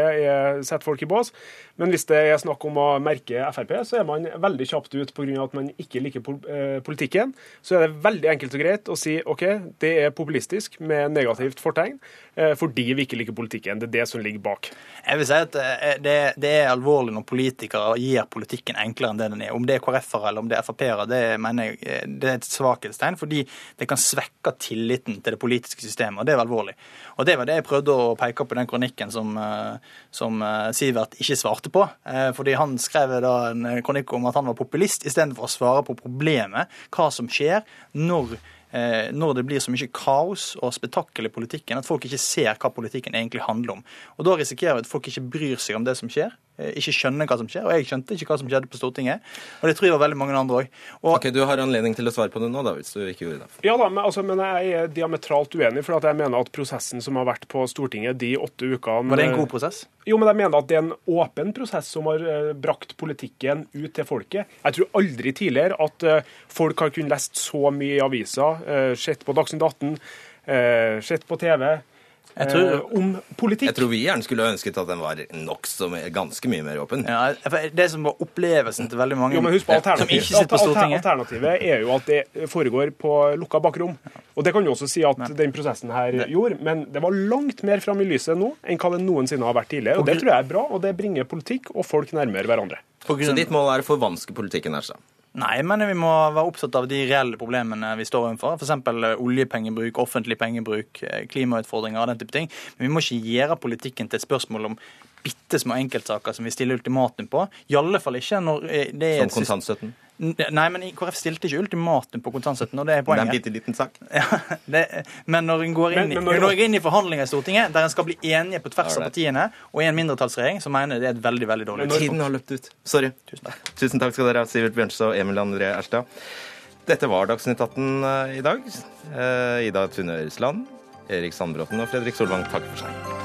setter folk i bås. Men hvis det er snakk om å merke Frp, så er man veldig kjapt ut pga. at man ikke liker eh, politikken. Så er det veldig enkelt og greit å si OK, det er populistisk med negativt fortegn eh, fordi vi ikke liker politikken. Det er det som ligger bak. Jeg vil si at det, det er alvorlig når politikere gir politikken enklere enn det den er. Om det er KrF-ere eller om det er Frp-ere, det mener jeg det er et svakhetstegn, fordi det kan svekke tilliten til det politiske systemet systemet, og det er alvorlig. Og Det var det jeg prøvde å peke på i den kronikken som, eh, som eh, Sivert ikke svarte på. Eh, fordi Han skrev da en kronikk om at han var populist, istedenfor å svare på problemet, hva som skjer når når det blir så mye kaos og spetakkel i politikken at folk ikke ser hva politikken egentlig handler om. Og Da risikerer vi at folk ikke bryr seg om det som skjer, ikke skjønner hva som skjer. Og jeg skjønte ikke hva som skjedde på Stortinget. Og det tror jeg var veldig mange andre òg. Ok, Du har anledning til å svare på det nå, da, hvis du ikke gjorde det. Ja da, men, altså, men jeg er diametralt uenig, for jeg mener at prosessen som har vært på Stortinget de åtte ukene Var det en god prosess? Jo, men jeg mener at det er en åpen prosess som har uh, brakt politikken ut til folket. Jeg tror aldri tidligere at uh, folk har kunnet lest så mye i aviser, sett på Dagsnytt 18, sett på TV tror, eh, om politikk. Jeg tror vi gjerne skulle ønsket at den var nokså ganske mye mer åpen. Ja, det som var opplevelsen til veldig mange jo, men husk på som ikke sitter på Stortinget Alternativet er jo at det foregår på lukka bakrom. Og det kan jo også si at men, den prosessen her det. gjorde, men det var langt mer fram i lyset nå enn hva det noensinne har vært tidligere. Og det tror jeg er bra, og det bringer politikk og folk nærmere hverandre. Så ditt mål er å forvanske politikken, altså? Nei, men vi må være opptatt av de reelle problemene vi står overfor. F.eks. Eh, oljepengebruk, offentlig pengebruk, eh, klimautfordringer og den type ting. Men vi må ikke gjøre politikken til et spørsmål om bitte små enkeltsaker som vi stiller ultimatum på. I alle fall ikke når eh, det er Som kontantstøtten? Nei, men KrF stilte ikke ultimatum på kontantstøtten, og det er poenget. Det er en bitte liten sak. <laughs> Ja, det, men når en går inn, men, men når... inn i forhandlinger i Stortinget, der en skal bli enige på tvers av partiene, og i en mindretallsregjering, så mener jeg det er et veldig veldig dårlig men Tiden har løpt ut. Sorry. Tusen takk. Tusen takk skal dere ha, Sivert Bjørnstad og Emil André Erstad. Dette var Dagsnytt 18 eh, i dag. Eh, Ida Tune Øresland, Erik Sandbråten og Fredrik Solvang takker for seg.